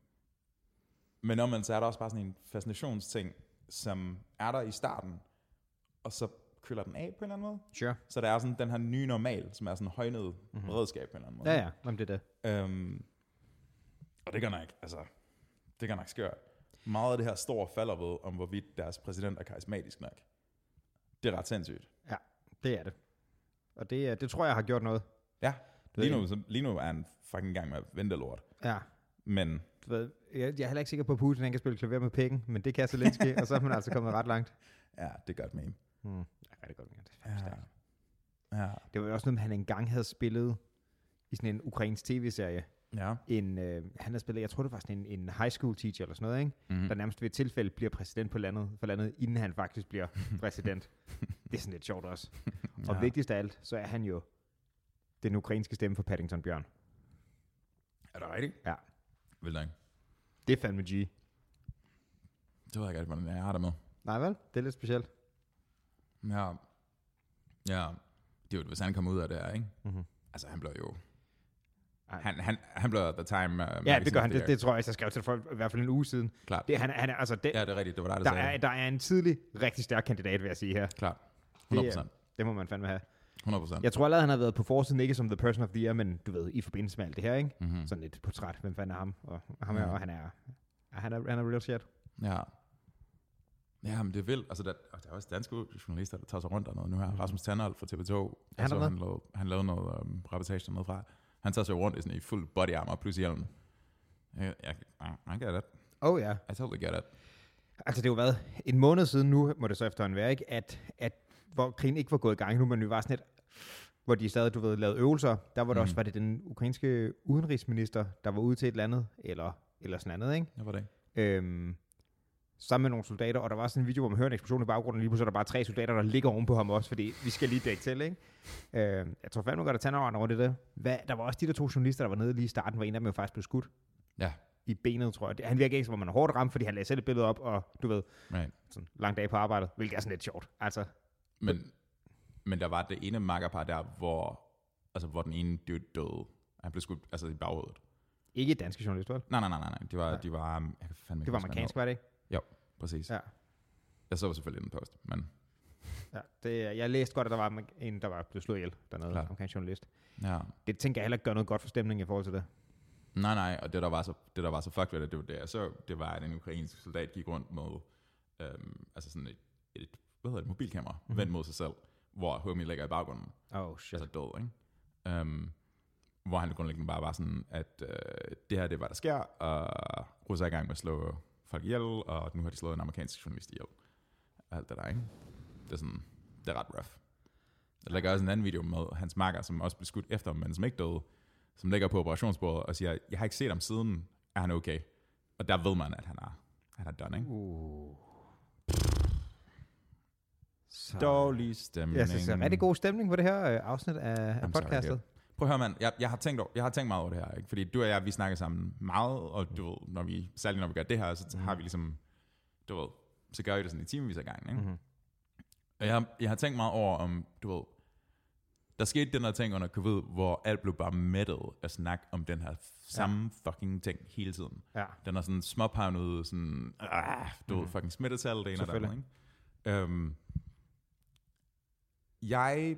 men omvendt så er der også bare sådan en fascinationsting, som er der i starten, og så køler den af på en eller anden måde. Sure. Så der er sådan den her nye normal, som er sådan højnet Mhm. mm-hmm. beredskab på en eller anden måde. Ja, ja, jamen det er det. Øhm, og det gør nok, altså, det gør nok skørt. Meget af det her står falder ved, om hvorvidt deres præsident er karismatisk nok. Det er ret sindssygt. Det er det. Og det, er- det tror jeg har gjort noget. Ja, lige nu, så, lige nu er han fucking gang med at vente lort. Ja. Men ved, jeg, jeg er heller ikke sikker på, at Putin han kan spille klaver med pikken, men det kan Zelensky, og så er man altså kommet ret langt. ja, det er godt meme. Hmm. Ja, det er godt. Ja, det, er Ja. stærkt. Ja. det var jo også noget, han engang havde spillet i sådan en ukrainsk tv-serie. Ja. En, øh, han havde spillet, jeg tror det var sådan en, en high school teacher eller sådan noget, ikke? Mm. der nærmest ved et tilfælde bliver præsident på landet, for landet, inden han faktisk bliver præsident. det er sådan lidt sjovt også. Og ja. vigtigst af alt, så er han jo den ukrainske stemme for Paddington Bjørn. Er det rigtigt? Ja. Vil ikke. Det er fandme G. Det ved jeg ikke, hvordan jeg har det med. Nej vel? Det er lidt specielt. Ja. Ja. Det er jo, hvis han kommer ud af det her, ikke? Mm-hmm. Altså, han blev jo... Ej. Han, han, han blev the time uh, Ja, det gør han. Det, det tror jeg, jeg skrev til folk i hvert fald en uge siden. Klart. Det, han, han er, altså, det, Ja, det er rigtigt. Det var dig, der, der, sagde er, det. der er en tidlig, rigtig stærk kandidat, vil jeg sige her. Klart. Det 100 er- Det må man fandme have. 100 procent. Jeg tror allerede, han har været på forsiden, ikke som the person of the year, men du ved, i forbindelse med alt det her, ikke? Mm-hmm. Sådan et portræt, hvem fanden er ham? Og, ham er, Mhm. og han er, han er, han er real shit. Ja. Ja, men det er vildt. Altså, der, der er også danske journalister, der tager sig rundt og noget nu her. Rasmus Tandolt fra TV2. Han Jeg så, er han, lavede, han lavede noget um, reportage med fra. Han tager sig rundt i sådan i fuld body armor plus hjelm. Jeg, jeg, I, get it. Oh ja. I totally get it. Altså, det har jo været en måned siden nu, må det så efterhånden være, ikke? At, at hvor krigen ikke var gået i gang nu, men vi var sådan et, hvor de stadig, du ved, lavede øvelser. Der var det Mhm. også, var det den ukrainske udenrigsminister, der var ude til et eller andet, eller, eller sådan andet, ikke? Jeg var det. Øhm, sammen med nogle soldater, og der var sådan en video, hvor man hører en eksplosion i baggrunden, og lige pludselig er der bare tre soldater, der ligger ovenpå ham også, fordi vi skal lige dække til, ikke? Øhm, jeg tror fandme godt, at tænder over det der. Hvad, der var også de der to journalister, der var nede lige i starten, hvor en af dem jo faktisk blev skudt Ja. i benet, tror jeg. Han virker ikke, som om man er hårdt ramt, fordi han lagde selv et billede op, og du ved, Right. sådan lang dag på arbejdet, hvilket er sådan lidt sjovt. Altså, Men, men der var det ene makkerpar der, hvor, altså, hvor den ene dude døde. Han blev skudt altså, i baghovedet. ikke danske journalist, vel? Nej, nej, nej, nej. De var, Nej. de var, jeg kan fandme Det var amerikansk, var det ikke? hed. Præcis. Ja. Jeg så selvfølgelig den post, men Ja, det, jeg læste godt, at der var en, der var blevet slået ihjel dernede, Klart. omkring journalist. ja. Det tænker jeg heller ikke gør noget godt for stemningen i forhold til det. Nej, nej, og det der var så, det der var så fucked ved det, det var det, jeg så, det var, at en ukrainsk soldat gik rundt med, øhm, altså sådan et, et, hvad hedder det, mobilkamera, Mhm. mm-hmm. vendt mod sig selv, hvor homie ligger i baggrunden, Oh, shit. altså død, ikke? Um, hvor han grundlæggende bare var sådan, at øh, det her, det er, hvad der sker, og russer er i gang med at slå folk ihjel, og nu har de slået en amerikansk journalist ihjel. Alt det der, ikke? Det er sådan, det er ret rough. Der ligger også en anden video med hans makker, som også blev skudt efter men som ikke døde, som ligger på operationsbordet og siger, jeg har ikke set ham siden, er han okay? Og der ved man, at han er, han er done, ikke? Uh. Så. Dårlig stemning. Synes, det er rigtig god stemning på det her øh, afsnit af, af podcastet. sorry, Prøv at høre, mand. Jeg, jeg, har tænkt, over- jeg har tænkt meget over det her, ikke? Fordi du og jeg, vi snakker sammen meget, og du ved, når vi, særligt når vi gør det her, så har vi ligesom, du ved, så gør vi det sådan i timevis af gangen, ikke? Mm-hmm. Og jeg, har- jeg har tænkt meget over, om, du ved, der skete den her ting under covid, hvor alt blev bare mættet at snakke om den her samme fucking ting hele tiden. Ja. Den er sådan småpavnet, sådan, ah, du ved, Mhm. fucking smittetal, det ene og det andet, ikke? Øhm, jeg,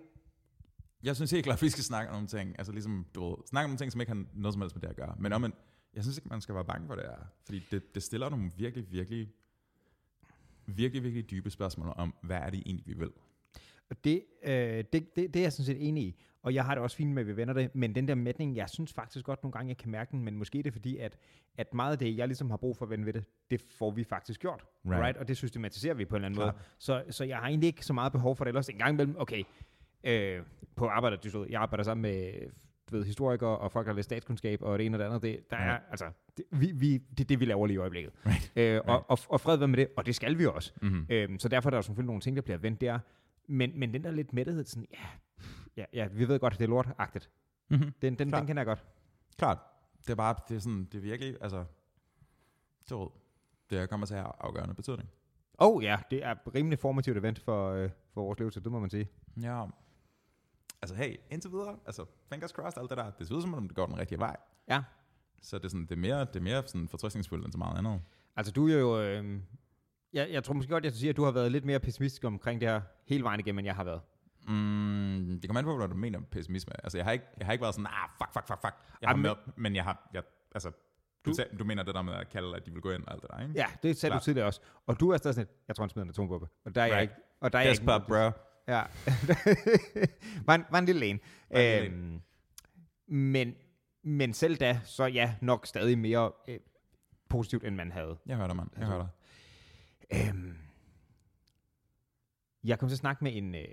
jeg synes helt klart, at vi skal snakke om nogle ting, altså ligesom, du ved, snakke om nogle ting, som ikke har noget som helst med det at gøre. Men om jeg synes ikke, man skal være bange for det her, fordi det, det stiller nogle virkelig, virkelig, virkelig, virkelig dybe spørgsmål om, hvad er det egentlig, vi vil? Og det, øh, det, det, det er jeg sådan set enig i, og jeg har det også fint med, at vi vender det, men den der mætning, jeg synes faktisk godt nogle gange, jeg kan mærke den, men måske er det fordi, at, at meget af det, jeg ligesom har brug for at vende ved det, det får vi faktisk gjort, right? Right. Og det systematiserer vi på en eller anden Klart. måde. Så, så jeg har egentlig ikke så meget behov for det ellers. En gang imellem, okay, øh, på arbejdet, du ved, jeg arbejder sammen med du ved, historikere og folk, der læst statskundskab og det ene og det andet. Det, der er, Right. altså, det, vi, vi, det er det, vi laver lige i øjeblikket. Right. Øh, Right. og, og, og fred være med det, og det skal vi også. Mm-hmm. Øhm, så derfor er der jo selvfølgelig nogle ting, der bliver vendt der. Men, men den der lidt mættethed, sådan, ja, ja, ja, vi ved godt, det er lortagtigt. Mm-hmm. Den, den, Klart. den kender jeg godt. Klart. Det er bare, det er sådan, det er virkelig, altså, du ved, det kommer til at have afgørende betydning. Oh ja, det er et rimelig formativt event for, øh, for vores levetid, det må man sige. Ja. Altså, hey, indtil videre, altså, fingers crossed, alt det der, det ser ud som om, det går den rigtige vej. Ja. Så det er, sådan, det er mere, det er mere sådan fortrøstningsfuldt end så meget andet. Altså du er jo, øh, jeg, jeg tror måske godt, jeg skal sige, at du har været lidt mere pessimistisk omkring det her hele vejen igennem, end jeg har været. Mm, det kommer an på, hvad du mener med pessimisme. Altså, jeg har ikke, jeg har ikke været sådan, ah, fuck, fuck, fuck, fuck. Jeg har men- med, men jeg har, jeg, altså, du, Du- du, du mener det der med at kalde, at de vil gå ind og alt det der, ikke? Ja, det sagde Klart. du tidligere også. Og du er stadig sådan, jeg tror, han smider en atombombe. Og der er jeg Right. ikke. Og der er jeg ikke. Bro. Ja. var, en, var en lille en. Lille Øhm, men, men selv da, så ja, nok stadig mere øh, positivt, end man havde. Jeg hører dig, mand. Jeg Altså- hører dig. Øhm, jeg kom til at snakke med en, øh,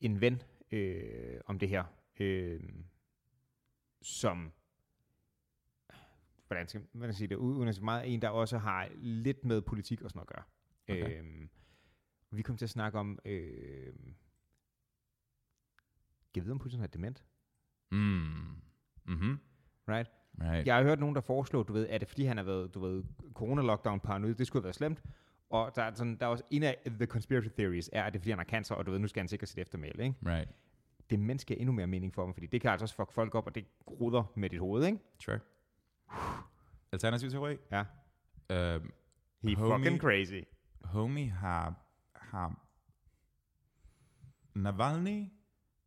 en ven øh, om det her, øh, som, hvordan skal man sige det, uden at meget, en, der også har lidt med politik og sådan noget at gøre. Okay. Øhm, vi kom til at snakke om, øh, jeg ved, om Putin har dement, Mm. Mm-hmm. right? Right. Jeg har hørt nogen, der foreslår, du ved, at det er fordi, han har været, du ved, corona-lockdown paranoid, det skulle have været slemt. Og der er, sådan, der er også en af the conspiracy theories, er, at det er fordi, han har cancer, og du ved, nu skal han sikre sit eftermæle, ikke? Right. det menneske endnu mere mening for mig, fordi det kan altså også fuck folk op, og det ruder med dit hoved, ikke? Sure. Alternativ teori. Ja. Øhm, He Homie. fucking crazy. Homie har, har Navalny,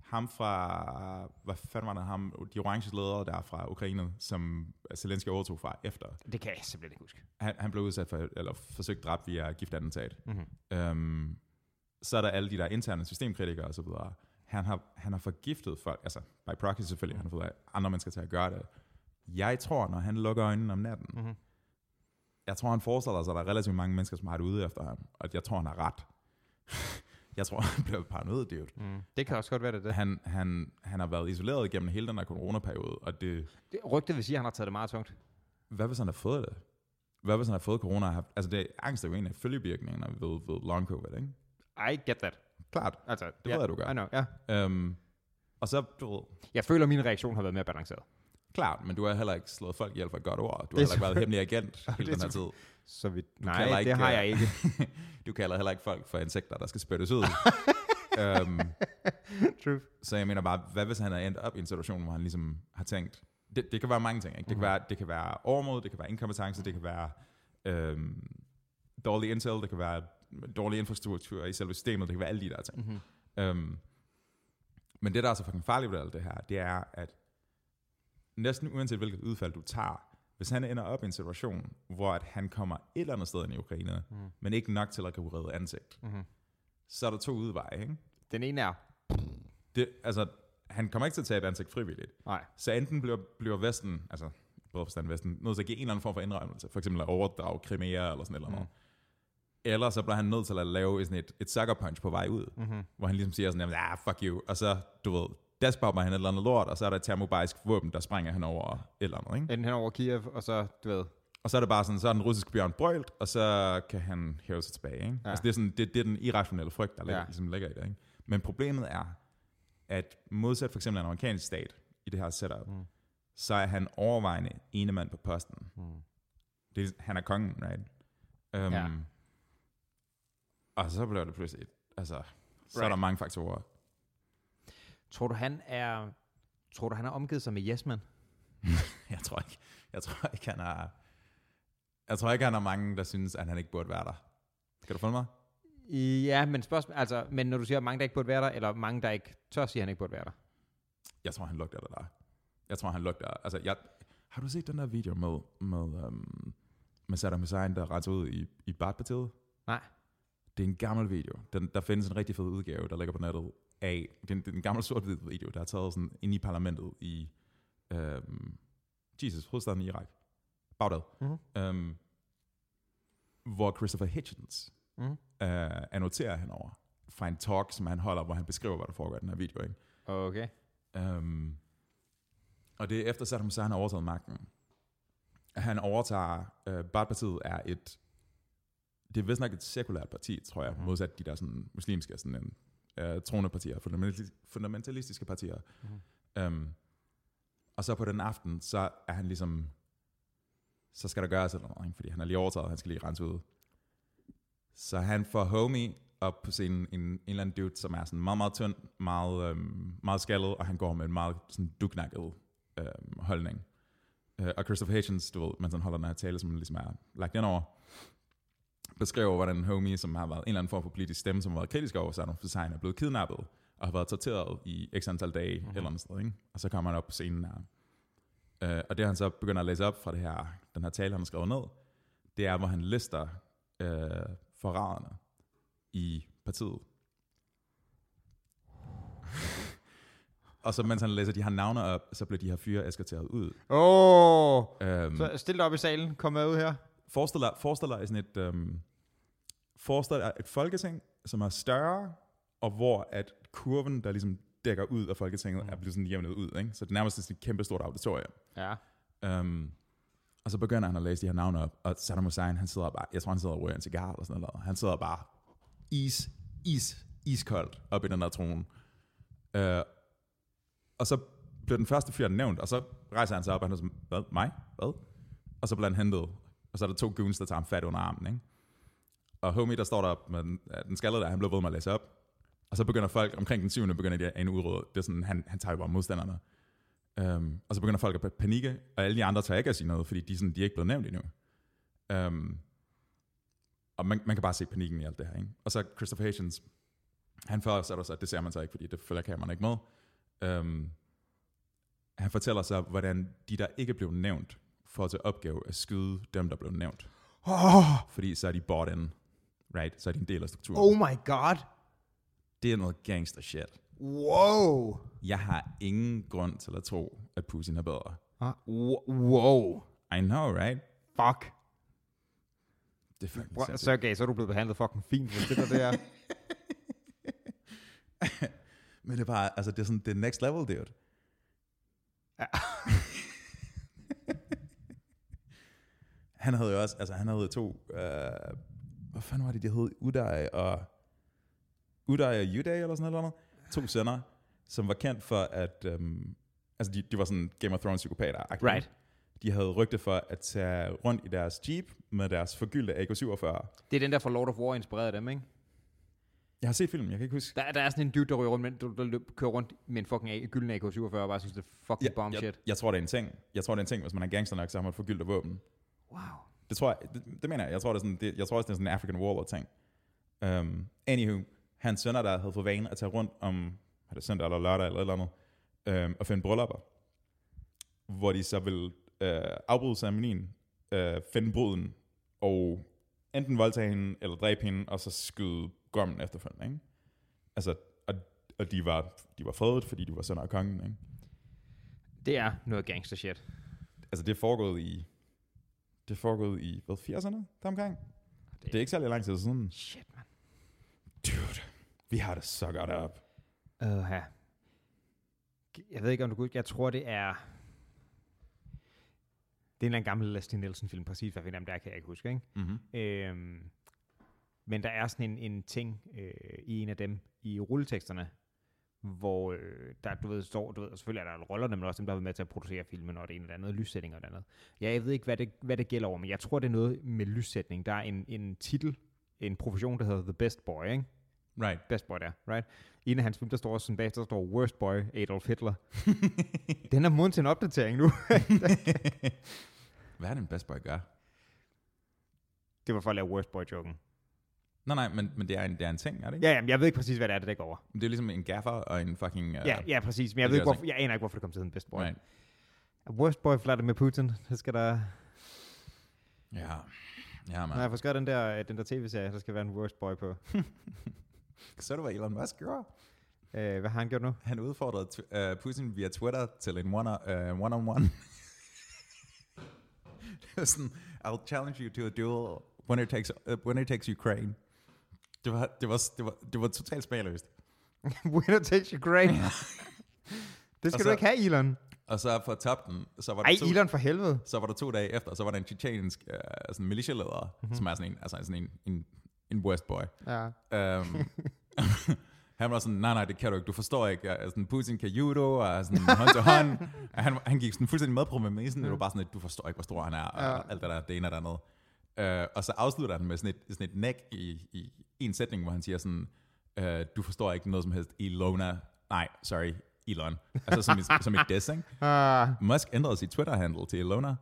ham fra, hvad fanden var det, ham, de orange ledere der fra Ukraine, som Zelensky overtog fra efter. Det kan jeg simpelthen ikke huske. Han, han blev udsat for, eller forsøgt dræbt via giftattentat. Mm-hmm. Øhm, så er der alle de der interne systemkritikere og så videre. Han har, han har forgiftet folk, altså by proxy selvfølgelig, han har fået andre mennesker til at gøre det. Jeg tror, når han lukker øjnene om natten, Mm-hmm. jeg tror, han forestiller sig, at der er relativt mange mennesker, som har det ude efter ham, og jeg tror, han har ret. jeg tror, han bliver paranoid, dude. Mm. Det kan også godt være, det det. Han, han, han har været isoleret gennem hele den her coronaperiode, og det, det. Rygtet vil sige, at han har taget det meget tungt. hvad hvis han har fået det? Hvad hvis han har fået corona? haft- Altså, det, angst er jo en af følgevirkningerne ved, ved long covid, ikke? I get that. Klart. Altså, Det ved jeg, du gør. I know, ja. Øhm, og så, du ved, Jeg føler, at min reaktion har været mere balanceret. Klart, men du har heller ikke slået folk ihjel for et godt ord. Du har er heller ikke været hemmelig agent hele den her tid. Så vi... Nej, ikke, det har jeg ikke. du kalder heller ikke folk for insekter, der skal spyttes ud. øhm, True. så jeg mener bare, hvad hvis han er endt op i en situation, hvor han ligesom har tænkt, det, det kan være mange ting, ikke? Det, kan være, det kan være overmod, det kan være inkompetence, det kan være øhm, dårlig intel, det kan være dårlig infrastruktur i selve systemet, det kan være alle de der ting. Mm-hmm. Øhm, men det, der er så fucking farligt ved alt det her, det er, at næsten uanset hvilket udfald du tager, hvis han ender op i en situation, hvor at han kommer et eller andet sted ind i Ukraine, Mm. men ikke nok til at kunne redde ansigt, Mm-hmm. så er der to udveje, ikke? Den ene er... Det, altså, han kommer ikke til at tage et ansigt frivilligt. Nej. Så enten bliver, bliver Vesten, altså både forstand Vesten, nødt til at give en eller anden form for indrømmelse, for eksempel at overdrage Crimea eller sådan et eller andet. Mm. Eller så bliver han nødt til at lave sådan et, et sucker punch på vej ud, Mm-hmm. hvor han ligesom siger sådan, jamen, ah, fuck you, og så, du ved, despopper han et eller andet lort, og så er der et termobarisk våben, der springer han over et eller andet, ikke? Enten hen over Kiev, og så, du ved... Og så er det bare sådan, så er den russiske bjørn brølt, og så kan han hæve sig tilbage, ikke? Ja. Altså det er, sådan, det, det er den irrationelle frygt, der ligger, Ja. ligesom ligger i det, ikke? Men problemet er, at modsat for eksempel en amerikansk stat i det her setup, Mm. så er han overvejende ene mand på posten. Mm. Det han er kongen, right? Um, Ja. Og så bliver det pludselig, altså, så right. er der mange faktorer. Tror du, han er... Tror du, han har omgivet sig med yes man? Jeg tror ikke, jeg tror ikke, han er, jeg tror ikke, han er mange, der synes, at han ikke burde være der. Kan du følge mig? Ja, men spørgsmål, altså, men når du siger mange, der ikke burde være der, eller mange, der ikke tør sige, at han ikke burde være der. Jeg tror, han lugter det der. Jeg tror, han lugter... Altså, jeg, har du set den der video med, med, um, med Saddam Hussein, der renser ud i, i Baath-partiet? Nej. Det er en gammel video. Den, der findes en rigtig fed udgave, der ligger på nettet af... Det er en, det er en gammel sort-hvid video, der er taget sådan ind i parlamentet i... Um, Jesus, hovedstaden i Irak. Bagdad. Mm-hmm. Um, hvor Christopher Hitchens Mm-hmm. uh, annoterer henover fra en talk, som han holder, hvor han beskriver, hvad der foregår i den her video. Ikke? Okay. Um, og det er efter Saddam Hussein har overtaget magten. Han overtager, uh, Baath-partiet er et, det er vist nok et sekulært parti, tror jeg, mm. modsat de der sådan, muslimske, sådan uh, troende partier, fundamentalistiske, partier. Mhm. Um, og så på den aften, så er han ligesom, så skal der gøres et eller andet, fordi han er lige overtaget, han skal lige rense ud. Så han får homie op på scenen, en, en eller anden dude, som er sådan meget, meget tynd, meget, øhm, meget skaldet, og han går med en meget sådan duknakket øhm, holdning. Øh, og Christopher Hitchens, du ved, mens han holder den her tale, som ligesom er lagt ind over, beskriver, hvordan homie, som har været en eller anden form for politisk stemme, som har været kritisk over Saddam Hussein, er blevet kidnappet, og har været torteret i x antal dage, Mhm. mm-hmm. eller andet sted, ikke? Og så kommer han op på scenen her. Øh, og det han så begynder at læse op fra det her, den her tale, han har skrevet ned, det er, hvor han lister øh, forraderne i partiet. og så mens han læser de her navne op, så bliver de her fyre eskorteret ud. Åh! Oh, Øhm, så stil dig op i salen. Kom med ud her. forestil, dig, forestil dig sådan et, øhm, forestil dig et folketing, som er større, og hvor at kurven, der ligesom dækker ud af folketinget, Mm. er blevet sådan jævnet ud. Ikke? Så det er nærmest sådan et kæmpe stort auditorium. Ja. Um, og så begynder han at læse de her navne op, og Saddam Hussein, han sidder bare, jeg tror han sidder og ryger en cigar eller sådan noget. Han sidder bare is, is, iskoldt op i den der trone. Uh, og så bliver den første fyr nævnt, og så rejser han sig op, og han er sådan, hvad, mig? Hvad? Og så bliver han hentet, og så er der to goons, der tager ham fat under armen, ikke? Og homie, der står der med den, ja, den skaldede der, han blev ved med at læse op. Og så begynder folk, omkring den syvende, begynder de at en udråd. Det er sådan, han, han tager jo bare modstanderne. Um, og så begynder folk at panikke, og alle de andre tager ikke at sige noget, fordi de, sådan, de er ikke blevet nævnt endnu. Um, og man, man kan bare se panikken i alt det her. Ikke? Og så Christopher Hitchens, han fortsætter sig, det ser man så ikke, fordi det følger kameraen ikke med. Um, han fortæller så, hvordan de, der ikke blev nævnt, får til opgave at skyde dem, der blev nævnt. Oh, Fordi så er de bought in, right? Så er de en del af strukturen. oh my god. Det er noget gangster shit. Wow. Jeg har ingen grund til at tro, at Putin er bedre. Ah, wo- wow. I know, right? Fuck. Det er Bro, sindssygt. Sergej, så er du blevet behandlet fucking fint, hvis det der det er. Men det er bare, altså det er sådan, det er next level, dude. Ja. han havde jo også, altså han havde to, øh, hvad fanden var det, de hed? Uday og, Uday og Uday eller sådan noget. To sønner, som var kendt for at, øhm, altså de, de var sådan Game of Thrones psykopater. Right. De havde rygte for at tage rundt i deres jeep med deres forgyldte AK-47. Det er den der fra Lord of War inspireret af dem, ikke? Jeg har set filmen, jeg kan ikke huske. Der, der er sådan en dude, der ryger rundt, men der, der kører rundt med en fucking A- gylden AK-47 og bare synes, det er fucking Ja, bomb jeg, shit. jeg, tror, det er en ting. Jeg tror, det er en ting, hvis man er gangster nok, så har man et forgyldt våben. Wow. Det tror jeg, det, det mener jeg. Jeg tror, det er sådan, det, jeg tror også, det er sådan en African Warlord ting. Um, anywho, hans sønner, der havde fået vane at tage rundt om, er det søndag eller lørdag eller et eller andet, um, og finde bryllupper, hvor de så vil uh, afbryde ceremonien, uh, finde bruden, og enten voldtage hende, eller dræbe hende, og så skyde gommen efterfølgende, ikke? Altså, og, og de var, de var fredet, fordi de var sønner af kongen, ikke? Det er noget gangster shit. Altså, det er foregået i, det er foregået i, hvad, 80'erne, deromkring? Det- Det er ikke særlig lang tid siden. Shit, man. Dude, vi har det så godt op. Uh, jeg ved ikke, om du kunne... Jeg tror, det er... Det er en eller anden gammel Leslie Nielsen-film, præcis hvad finder der kan jeg ikke huske, ikke? Mm-hmm. Øhm, men der er sådan en, en ting øh, i en af dem i rulleteksterne, hvor øh, der, du ved, står, du ved, og selvfølgelig er der rollerne, men også dem, der har været med til at producere filmen, og det ene eller andet, lyssætning og det andet. Ja, jeg ved ikke, hvad det, hvad det gælder over, men jeg tror, det er noget med lyssætning. Der er en, en titel, en profession, der hedder The Best Boy, ikke? Right. Best Boy der, right? I en af hans film, der står sådan bag, der står Worst Boy, Adolf Hitler. Den er moden til en opdatering nu. Hvad er det, en best boy gør? det var for at lave Worst Boy-joken. Nej, nej, men, men det, er en, det er en ting, er det ikke? Ja, jamen, jeg ved ikke præcis, hvad det er, det dækker over. Det er ligesom en gaffer og en fucking... Uh, Ja, ja, præcis. Men jeg, ved er ikke, hvorfor, jeg aner ikke, hvorfor det kom til hedde Best Boy. Right. Worst Boy Vladimir Putin. Det skal der... Ja, ja Når man. jeg får den der, den der tv-serie, der skal være en Worst Boy på. Så du, hvad Elon Musk gjorde? Øh, hvad har han gjort nu? Han udfordrede uh, Putin via Twitter til en one- uh, one-on-one. det var sådan, I'll challenge you to a duel when it takes, uh, when it takes Ukraine. Det var, det var, det var, det var totalt smagløst. Winner takes Ukraine. det skal Og du så- ikke have, Elon. Og så for top den, så var der Ej, to, Elon for helvede. så var der to dage efter, så var der en tjetjensk uh, sådan militialeder, Mhm. mm-hmm. som er sådan en, altså sådan en, en, en West boy. Ja. Um, han var sådan, nej, nej, det kan du ikke, du forstår ikke. Jeg, sådan, Putin kan judo, og sådan hånd til hånd. Han, han gik sådan fuldstændig med på premissen, det var bare sådan, at du forstår ikke, hvor stor han er, og Ja. alt det der, det ene og det andet. Uh, og så afslutter han med sådan et, sådan et næk i, i en sætning, hvor han siger sådan, uh, du forstår ikke noget som helst, Ilona, nej, sorry, Elon. Altså som, som et diss, ikke? Ah, Musk ændrede sit Twitter-handle til Ilona.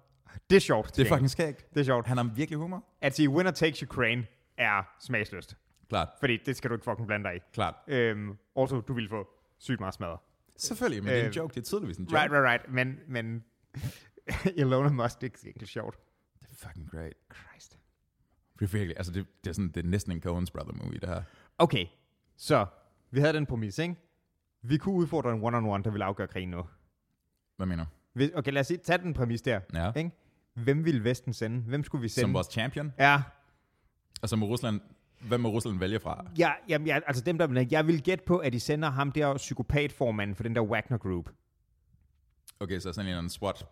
det er sjovt. Det er fucking skægt. det er sjovt. Han har virkelig humor. At sige winner takes Ukraine er smagsløst. Klart, Fordi det skal du ikke fucking blande dig i. klart. Øhm, also, du vil få sygt meget smadret. Selvfølgelig, men det er en Øh, joke, det er tydeligvis en joke. Right, right, right. Men, men Elon Musk, det er ikke sjovt. Fucking great. Christ. Det er virkelig, altså det, det er sådan, det er næsten en Coen's Brother movie, det her. Okay, så vi havde den præmis, ikke? Vi kunne udfordre en one-on-one, der vil afgøre krigen nu. Hvad mener du? Hvis, okay, lad os sige, tage den præmis der. Ja. Ikke? Hvem ville Vesten sende? Hvem skulle vi sende? Som vores champion. Ja, Og så må Rusland, hvem må Rusland vælge fra? ja, jamen, ja, altså dem der, jeg vil gætte på, at de sender ham der psykopatformanden for den der Wagner Group. Okay, så sådan en eller anden SWAT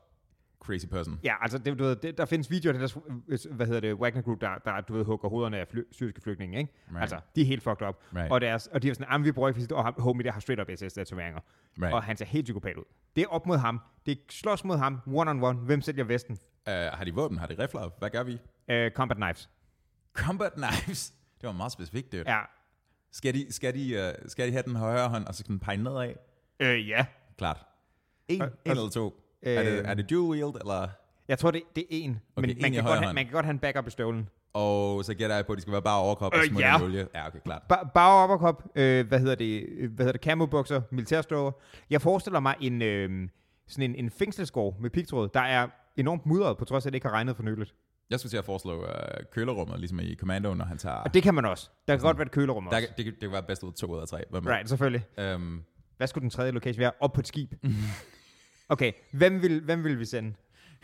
crazy person. Ja, altså det, du ved, det, der findes videoer det der, hvad hedder det, Wagner Group, der, der du ved, hugger hovederne af fly, syriske flygtninge, ikke? Right. Altså, de er helt fucked up. Right. Og, deres, og de er sådan, vi bruger ikke, og homie der har straight up SS-tatoveringer. Right. Og han ser helt psykopat ud. Det er op mod ham. Det er slås mod ham, one on one. Hvem sælger Vesten? Uh, har de våben? Har de rifler? Hvad gør vi? Uh, combat knives. Combat knives. Det var meget specifikt, det. Ja. Skal de, skal, de, uh, skal de have den højre hånd, og så kan den pege nedad? Øh, ja. Klart. En, Og- en eller to? Er, det, Øh, er det dual wield, eller... Jeg tror, det, det er en. Okay, men en man kan, godt have, man kan godt have en backup i støvlen. Og så gætter jeg på, at de skal være bare overkrop og Øh, smutte ja. i olie. Ja, okay, klart. Ba- Bare overkop, øh, hvad hedder det, øh, hvad hedder det, camobukser, militærstøver. Jeg forestiller mig en, øh, sådan en, en fængselsgård med pigtråd, der er enormt mudret, på trods af, at det ikke har regnet for nyligt. Jeg skulle til at foreslå uh, kølerummet, ligesom i Commando, når han tager... Og det kan man også. Der kan godt være et kølerum der, også. det, det, kan være bedst ud af to ud af tre. Right, selvfølgelig. Um, Hvad skulle den tredje location være? Op på et skib. Okay, hvem vil, hvem vil vi sende?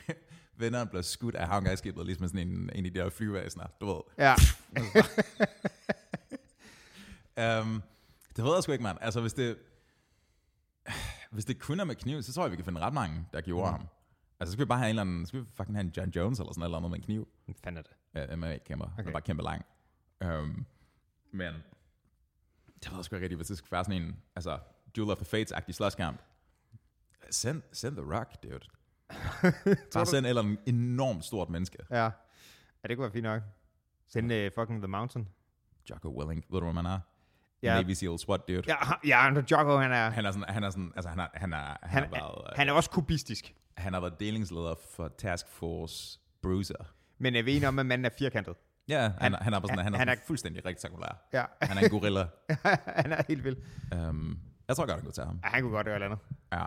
venneren blev skudt af havngangskibet, ligesom sådan en, en af de der flyvæsener, du ved. Ja. Um, det ved jeg sgu ikke, mand. Altså, hvis det, hvis det kun er med kniv, så tror jeg, vi kan finde ret mange, der gjorde mm. ham. Altså, så skal vi bare have en eller anden, så skal vi fucking have en John Jones eller sådan eller andet med en kniv. Hvad fanden er det? Ja, MMA-kæmper. Okay. Okay. er bare kæmpe lang. Um, men, det ved jeg sgu ikke rigtigt, hvis det skal være sådan en, altså, Duel of the Fates-agtig slåskamp. Send, send The Rock, dude. Bare send eller andet enormt stort menneske. Ja. Ja, det kunne være fint nok. Send uh, fucking The Mountain. Jocko Willing, ved du, hvad man er? Ja. Navy SEAL SWAT, dude. Ja, ja, Jocko, han er, Han er sådan, han er sådan, altså han, er, han, er, han, han, har været, han er også kubistisk. han har været delingsleder for Task Force Bruiser. Men er vi enige om, at manden er firkantet? Ja, han, han, han er, sådan, han- han er, han er- fuldstændig rektangulær. Ja, Han er en gorilla. han er helt vild. um, jeg tror godt, han kunne tage ham. Ja, han kunne godt gøre et eller andet. Ja,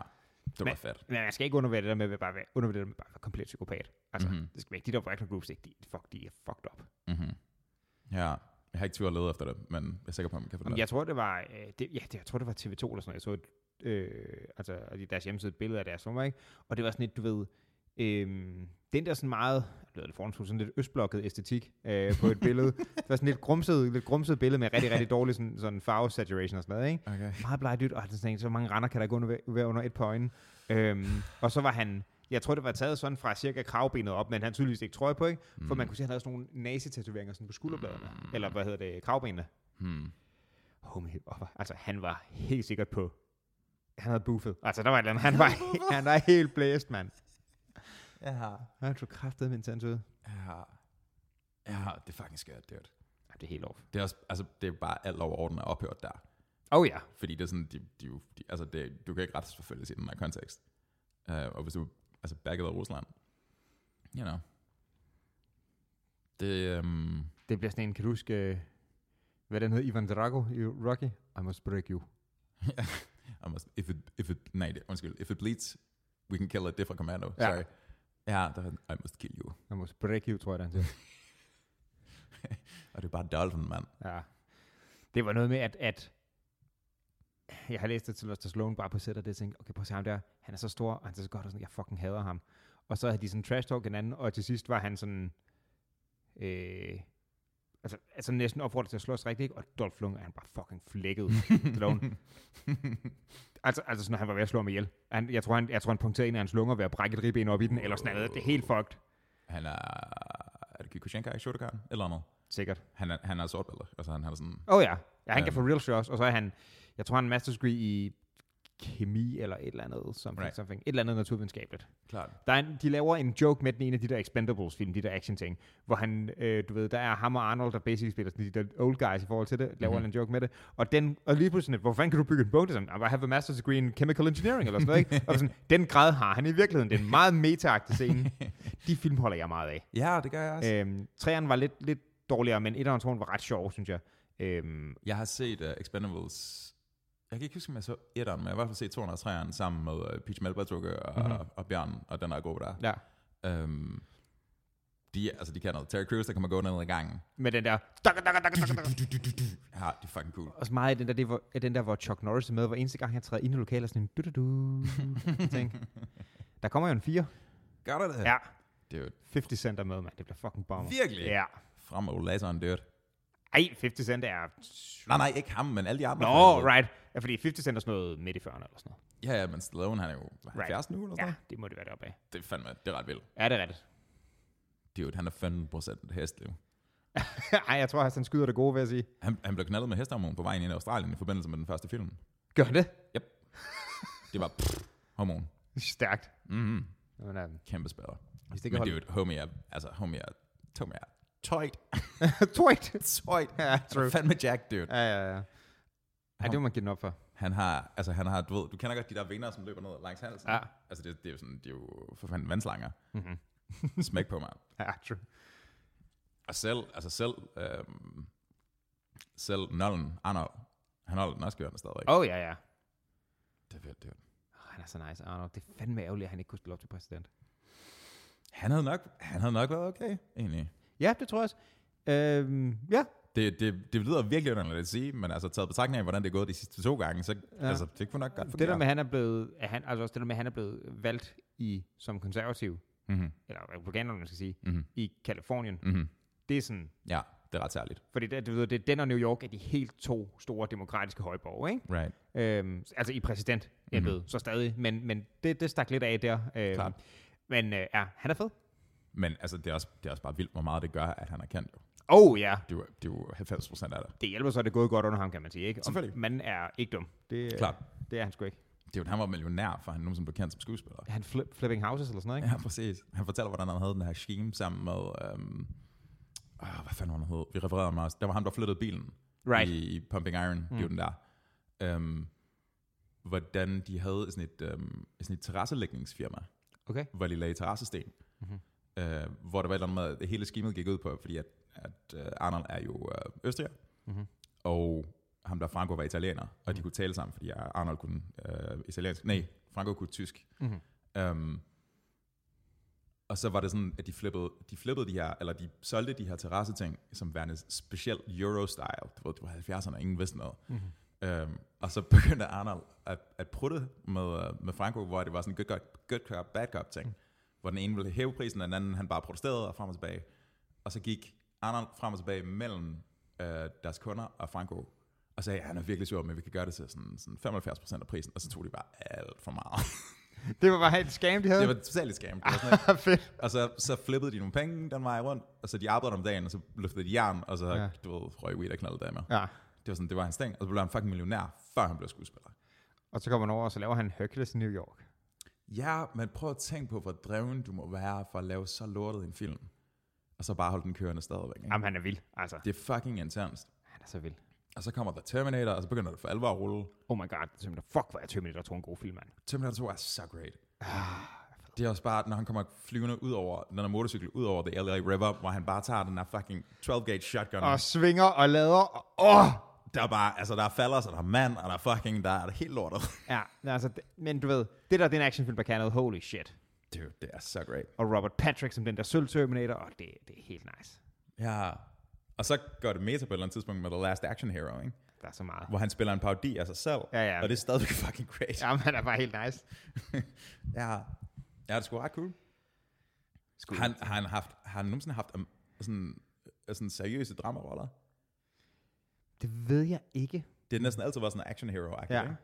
det var Men- fedt. Men man skal ikke undervurdere det der med at bare være, undervurdere det med bare være komplet psykopat. Altså, Mhm. mm-hmm. det skal være ikke de der Wagner Groups, ikke? De, fuck, de er fucked up. Mm-hmm. Ja, jeg har ikke tur at lede efter det, men jeg er sikker på, at man kan få det. Jeg tror, det var, øh, det, ja, det, jeg tror, det var TV2 eller sådan noget. Jeg så et, øh, altså, deres hjemmeside et billede af deres nummer, ikke? Og det var sådan et, du ved, øh, den der sådan meget, det lyder lidt forhåndsfuldt, sådan lidt østblokket æstetik øh, på et billede. det var sådan lidt grumset, lidt grumset billede med rigtig, rigtig dårlig sådan, sådan farve saturation og sådan noget, ikke? Okay. Meget blegt og sådan, så mange render kan der gå under, være under et par øjne. Øhm, og så var han, jeg tror det var taget sådan fra cirka kravbenet op, men han tydeligvis ikke trøje på, ikke? For man kunne se, at han havde sådan nogle nazi-tatoveringer sådan på skulderbladene. Eller hvad hedder det, kravbenene. Hmm. Homie, oh, altså han var helt sikkert på, han havde buffet. Altså der var et eller andet, han var, han var helt blæst, mand. Ja. Han tog kraftet med en ud. Ja. Ja, det er fucking skørt, dude. Ja, det er helt off. Det er, også, altså, det er bare alt over orden er ophørt der. Oh ja. Fordi det er sådan, de, de, de, altså det, du kan ikke retsforfølges i den her kontekst. Uh, og hvis du altså backet af Rusland, you know. Det, um, Det bliver sådan en, kan du huske, øh, hvad den hedder, Ivan Drago i Rocky? I must break you. I must, if it, if it, nej, det, undskyld, if it bleeds, we can kill a different commando. Ja. Sorry. Ja, der, I must kill you. I must break you, tror jeg, siger. Og det er bare Dolphin, mand. Ja. Det var noget med, at, at jeg har læst det til Lester Sloan bare på sæt, og det tænkte, okay, prøv at se ham der, han er så stor, og han er så godt, og sådan, jeg fucking hader ham. Og så havde de sådan trash talk hinanden, og til sidst var han sådan, øh, altså, altså næsten opfordret til at slås rigtigt, ikke? og Dolph Lundgren, han bare fucking flækket Stallone. altså, altså sådan, han var ved at slå ham ihjel. Han, jeg, tror, han, jeg tror, han punkterede en af hans lunger ved at brække et ribben op i den, eller sådan noget. Det er helt fucked. Han er, er det Kikuchenka i Shotokan? Eller noget? Sikkert. Han er, han er sortbælter. Altså han har sådan, Åh oh, ja. ja, han kan Øhm. få real shots, og så er han, jeg tror han er en master's degree i kemi eller et eller andet, something, Right. something, et eller andet naturvidenskabeligt. klart. Der er en, de laver en joke med den ene af de der Expendables film, de der action ting, hvor han, øh, du ved, der er ham og Arnold, der basically spiller sådan de der old guys i forhold til det, laver Mhm. mm-hmm. en joke med det, og den, og lige pludselig, hvor fanden kan du bygge en boat? Sådan, I have a master's degree in chemical engineering, eller sådan noget, ikke? Og sådan, den grad har han i virkeligheden, det er en meget meta scene. De film holder jeg meget af. Ja, det gør jeg også. Øhm, træerne var lidt, lidt dårligere, men et og var ret sjov, synes jeg. Øhm, Jeg har set uh, Expendables, jeg kan ikke huske, om jeg så etteren, men jeg har i hvert fald set 203'eren sammen med uh, Peach Melbertrukke og, Mhm. mm-hmm. og Bjørn, og den er god der. ja. Um, de, altså, de kan noget. Terry Crews, der kommer gå ned i gangen. Med den der... Ja, det er fucking cool. Og så meget af den der, det af den der, hvor Chuck Norris er med, hvor eneste gang han træder ind i lokalet, er sådan en du du du ting. Der kommer jo en fire. Gør der det? Ja. Dude, 50 Cent er med, mand. Det bliver fucking bomber. virkelig? Ja. Frem med laseren, dude. Ej, 50 Cent er... Nej, nej, ikke ham, men alle de andre. Nå, folk. right. Ja, fordi 50 Cent er sådan noget midt i 40'erne eller sådan noget. Ja, ja, men Stallone, han er jo hvad, 70 nu, eller sådan Ja, noget? det må det være deroppe af. Det er fandme, det er ret vildt. Ja, det er rigtigt. Dude, han er 15% hestliv. Ej, jeg tror, at han skyder det gode, vil jeg sige. Han, han blev knaldet med hestehormon på vejen ind i Australien i forbindelse med den første film. Gør det? Det var pff, hormon. Stærkt. Mm-hmm. Men, um, Kæmpe spæder. hvis det ikke Men holder... dude, homie er, altså homie er, homie er tøjt. Tweet. Tøjt. ja, true. Fandme Jack, dude. Ja, ja, ja. Ej, det må man give den op for. Han har, altså han har, du ved, du kender godt de der vener, som løber ned langs halsen. Ja. Altså det, det er jo sådan, det er jo for fanden vandslanger. Mm-hmm. Smæk på, mand. Ja, true. Og selv, altså selv, øhm, selv Nolan, Arnold, han holder den også kørende stadigvæk. Oh, ja, ja. Det er det er. Oh, han er så nice, Arnold. Det er fandme ærgerligt, at han ikke kunne spille op til præsident. Han havde nok, han havde nok været okay, egentlig. Ja, det tror jeg også. Øhm, ja, Det, det, det lyder virkelig underligt at sige, men altså taget betragtning af, hvordan det er gået de sidste to gange, så Ja. altså, det kunne nok godt det fungere. der med, at han er blevet, at han, altså også det der med, at han er blevet valgt i, som konservativ, Mm-hmm. eller republikaner, man skal sige, Mm-hmm. i Kalifornien, Mm-hmm. det er sådan, Ja, det er ret særligt. fordi det, du ved, det er den og New York er de helt to store demokratiske højborge, ikke? Right. Øhm, altså i præsident mm-hmm. så stadig, men, men det, det stak lidt af der. Øhm, Klart. Men øh, ja, han er fed. Men altså, det er, også, det er også bare vildt, hvor meget det gør, at han er kendt. Jo. Oh ja, Det er jo, det er jo 90 procent af det. det hjælper så, at det er gået godt under ham, kan man sige. Ikke? Selvfølgelig. Man er ikke dum. Det, øh, Klart. Det er han sgu ikke. Det er jo, han var millionær, for han nogensinde blev kendt som skuespiller. Er han flip, flipping houses eller sådan noget, ikke? Ja, præcis. Han fortæller, hvordan han havde den her scheme sammen med... Øhm, øh, hvad fanden var han hed? Vi refererede ham også. Der var ham, der flyttede bilen Right. i, i Pumping Iron. Mm. Det Mm. den der. Øhm, hvordan de havde sådan et, øhm, sådan et terrasselægningsfirma, Okay. hvor de lagde terrassesten. Mhm. Øh, hvor der var et eller andet med, hele schemet gik ud på, fordi at, at øh, Arnold er jo øh, østriger, Mhm. og ham der Franco var italiener, og de kunne tale sammen, fordi Arnold kunne øh, italiensk. Nej, Franco kunne tysk. Mhm. Um, og så var det sådan, at de flippede, de flippede de her, eller de solgte de her terrasseting, som værende specielt Euro-style. Du ved, det var 70'erne, og ingen vidste noget. Mhm. Um, og så begyndte Arnold at, at prutte med, øh, med Franco, hvor det var sådan good cop, good cop bad cop ting. Hvor den ene ville hæve prisen, og den anden han bare protesterede og frem og tilbage. Og så gik Arnold frem og tilbage mellem øh, deres kunder og Franco, og sagde, at han er virkelig sur, men vi kan gøre det til sådan, sådan 75% af prisen, og så tog de bare alt for meget. Det var bare et scam, de havde. det var totalt et scam. Det var sådan, fedt. og så, så flippede de nogle penge den vej rundt, og så de arbejdede om dagen, og så løftede de jern, og så, Ja. du ved, røg weed og knaldede damer. Ja. Det var sådan, det var hans ting, og så blev han fucking millionær, før han blev skuespiller. Og så kommer han over, og så laver han Hercules i New York. Ja, men prøv at tænke på, hvor dreven du må være for at lave så lortet en film, og så bare holde den kørende stadigvæk. Ikke? Jamen, han er vild. Altså, Det er fucking intenst. han er så vild. Og så kommer der Terminator, og så begynder det for alvor at rulle. Oh my god, Terminator. Fuck, hvor er Terminator 2 en god film, mand. Terminator 2 er så great. Det er også bare, når han kommer flyvende ud over, den der motorcykel ud over The LA River, hvor han bare tager den der fucking 12-gauge shotgun. Og svinger og lader. og- Åh! Oh! Der er bare, altså der er falder, så der er mand, og der er fucking, der er det helt lortet. Ja, altså, det- men du ved, det der, det er en actionfilm, der kan noget. Holy shit. Dude, det er så great. Og Robert Patrick som den der sølv Terminator, og det, det er helt nice. Ja. Og så går det meta på et eller andet tidspunkt med The Last Action Hero, ikke? Der er så meget. hvor han spiller en parodi af sig selv. Ja, ja. Og det er stadigvæk fucking great. Jamen, han er bare helt nice. ja. ja, det er sgu ret cool. Skud. Han, har han haft, har han nogensinde haft um, sådan, sådan seriøse dramaroller? Det ved jeg ikke. Det er næsten altid været sådan en action hero Ja.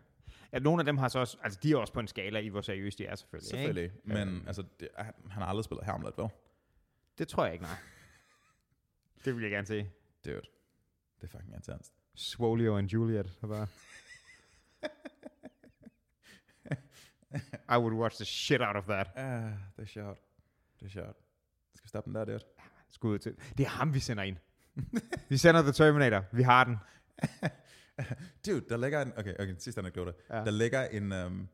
ja. Nogle af dem har så også, altså de er også på en skala i, hvor seriøst de er selvfølgelig. Selvfølgelig. Ikke? Men Øhm. altså, det, han, han har aldrig spillet Hamlet, vel? Det tror jeg ikke, nej. det vil jeg gerne se. Dude. Det er fucking intenst. Swolio and Juliet. Bare. I would watch the shit out of that. Ah, det er sjovt. Det er sjovt. Skal vi stoppe den der, dude? Skud ud til. Det er ham, vi sender ind. Vi sender The Terminator. Vi har den. Dude, der ligger en... Okay, okay, sidste anekdote. Ja. Der ligger en, um,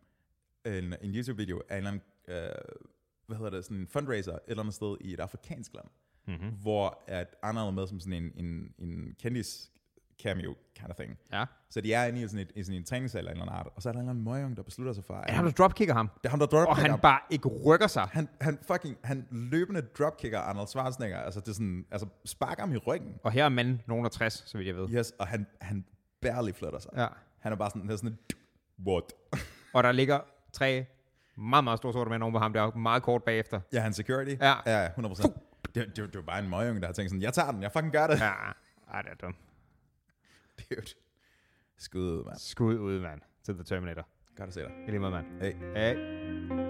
en, en YouTube-video af en eller anden, uh, hvad hedder det, sådan en fundraiser et eller andet sted i et afrikansk land, Mm-hmm. hvor at Arnold er med som sådan en, en, en kendis cameo kind of thing. Ja. Så de er inde i sådan, et, i sådan en træningssal eller en eller anden art, og så er der en eller anden møgung, der beslutter sig for, at Er ham, der dropkicker ham? det er ham, der dropkicker Og han ham. bare ikke rykker sig. han, han fucking, han løbende dropkicker Arnold Schwarzenegger, altså det er sådan, altså sparker ham i ryggen. Og her er manden nogen af 60, så vidt jeg ved. Yes, og han, han barely flytter sig. Ja. Han er bare sådan, han er sådan en, what? Og der ligger tre meget, meget store sorte mænd oven på ham der, meget kort bagefter. Ja, han security. Ja. Ja, 100%. Det, det, det var bare en møgung, der har tænkt sådan, jeg tager den, jeg fucking gør det. Ja, ej, det er dumt. Dude. Skud ud, mand. Skud ud, mand, til The Terminator. Godt at se dig. I lige måde, mand. Hey. Hey.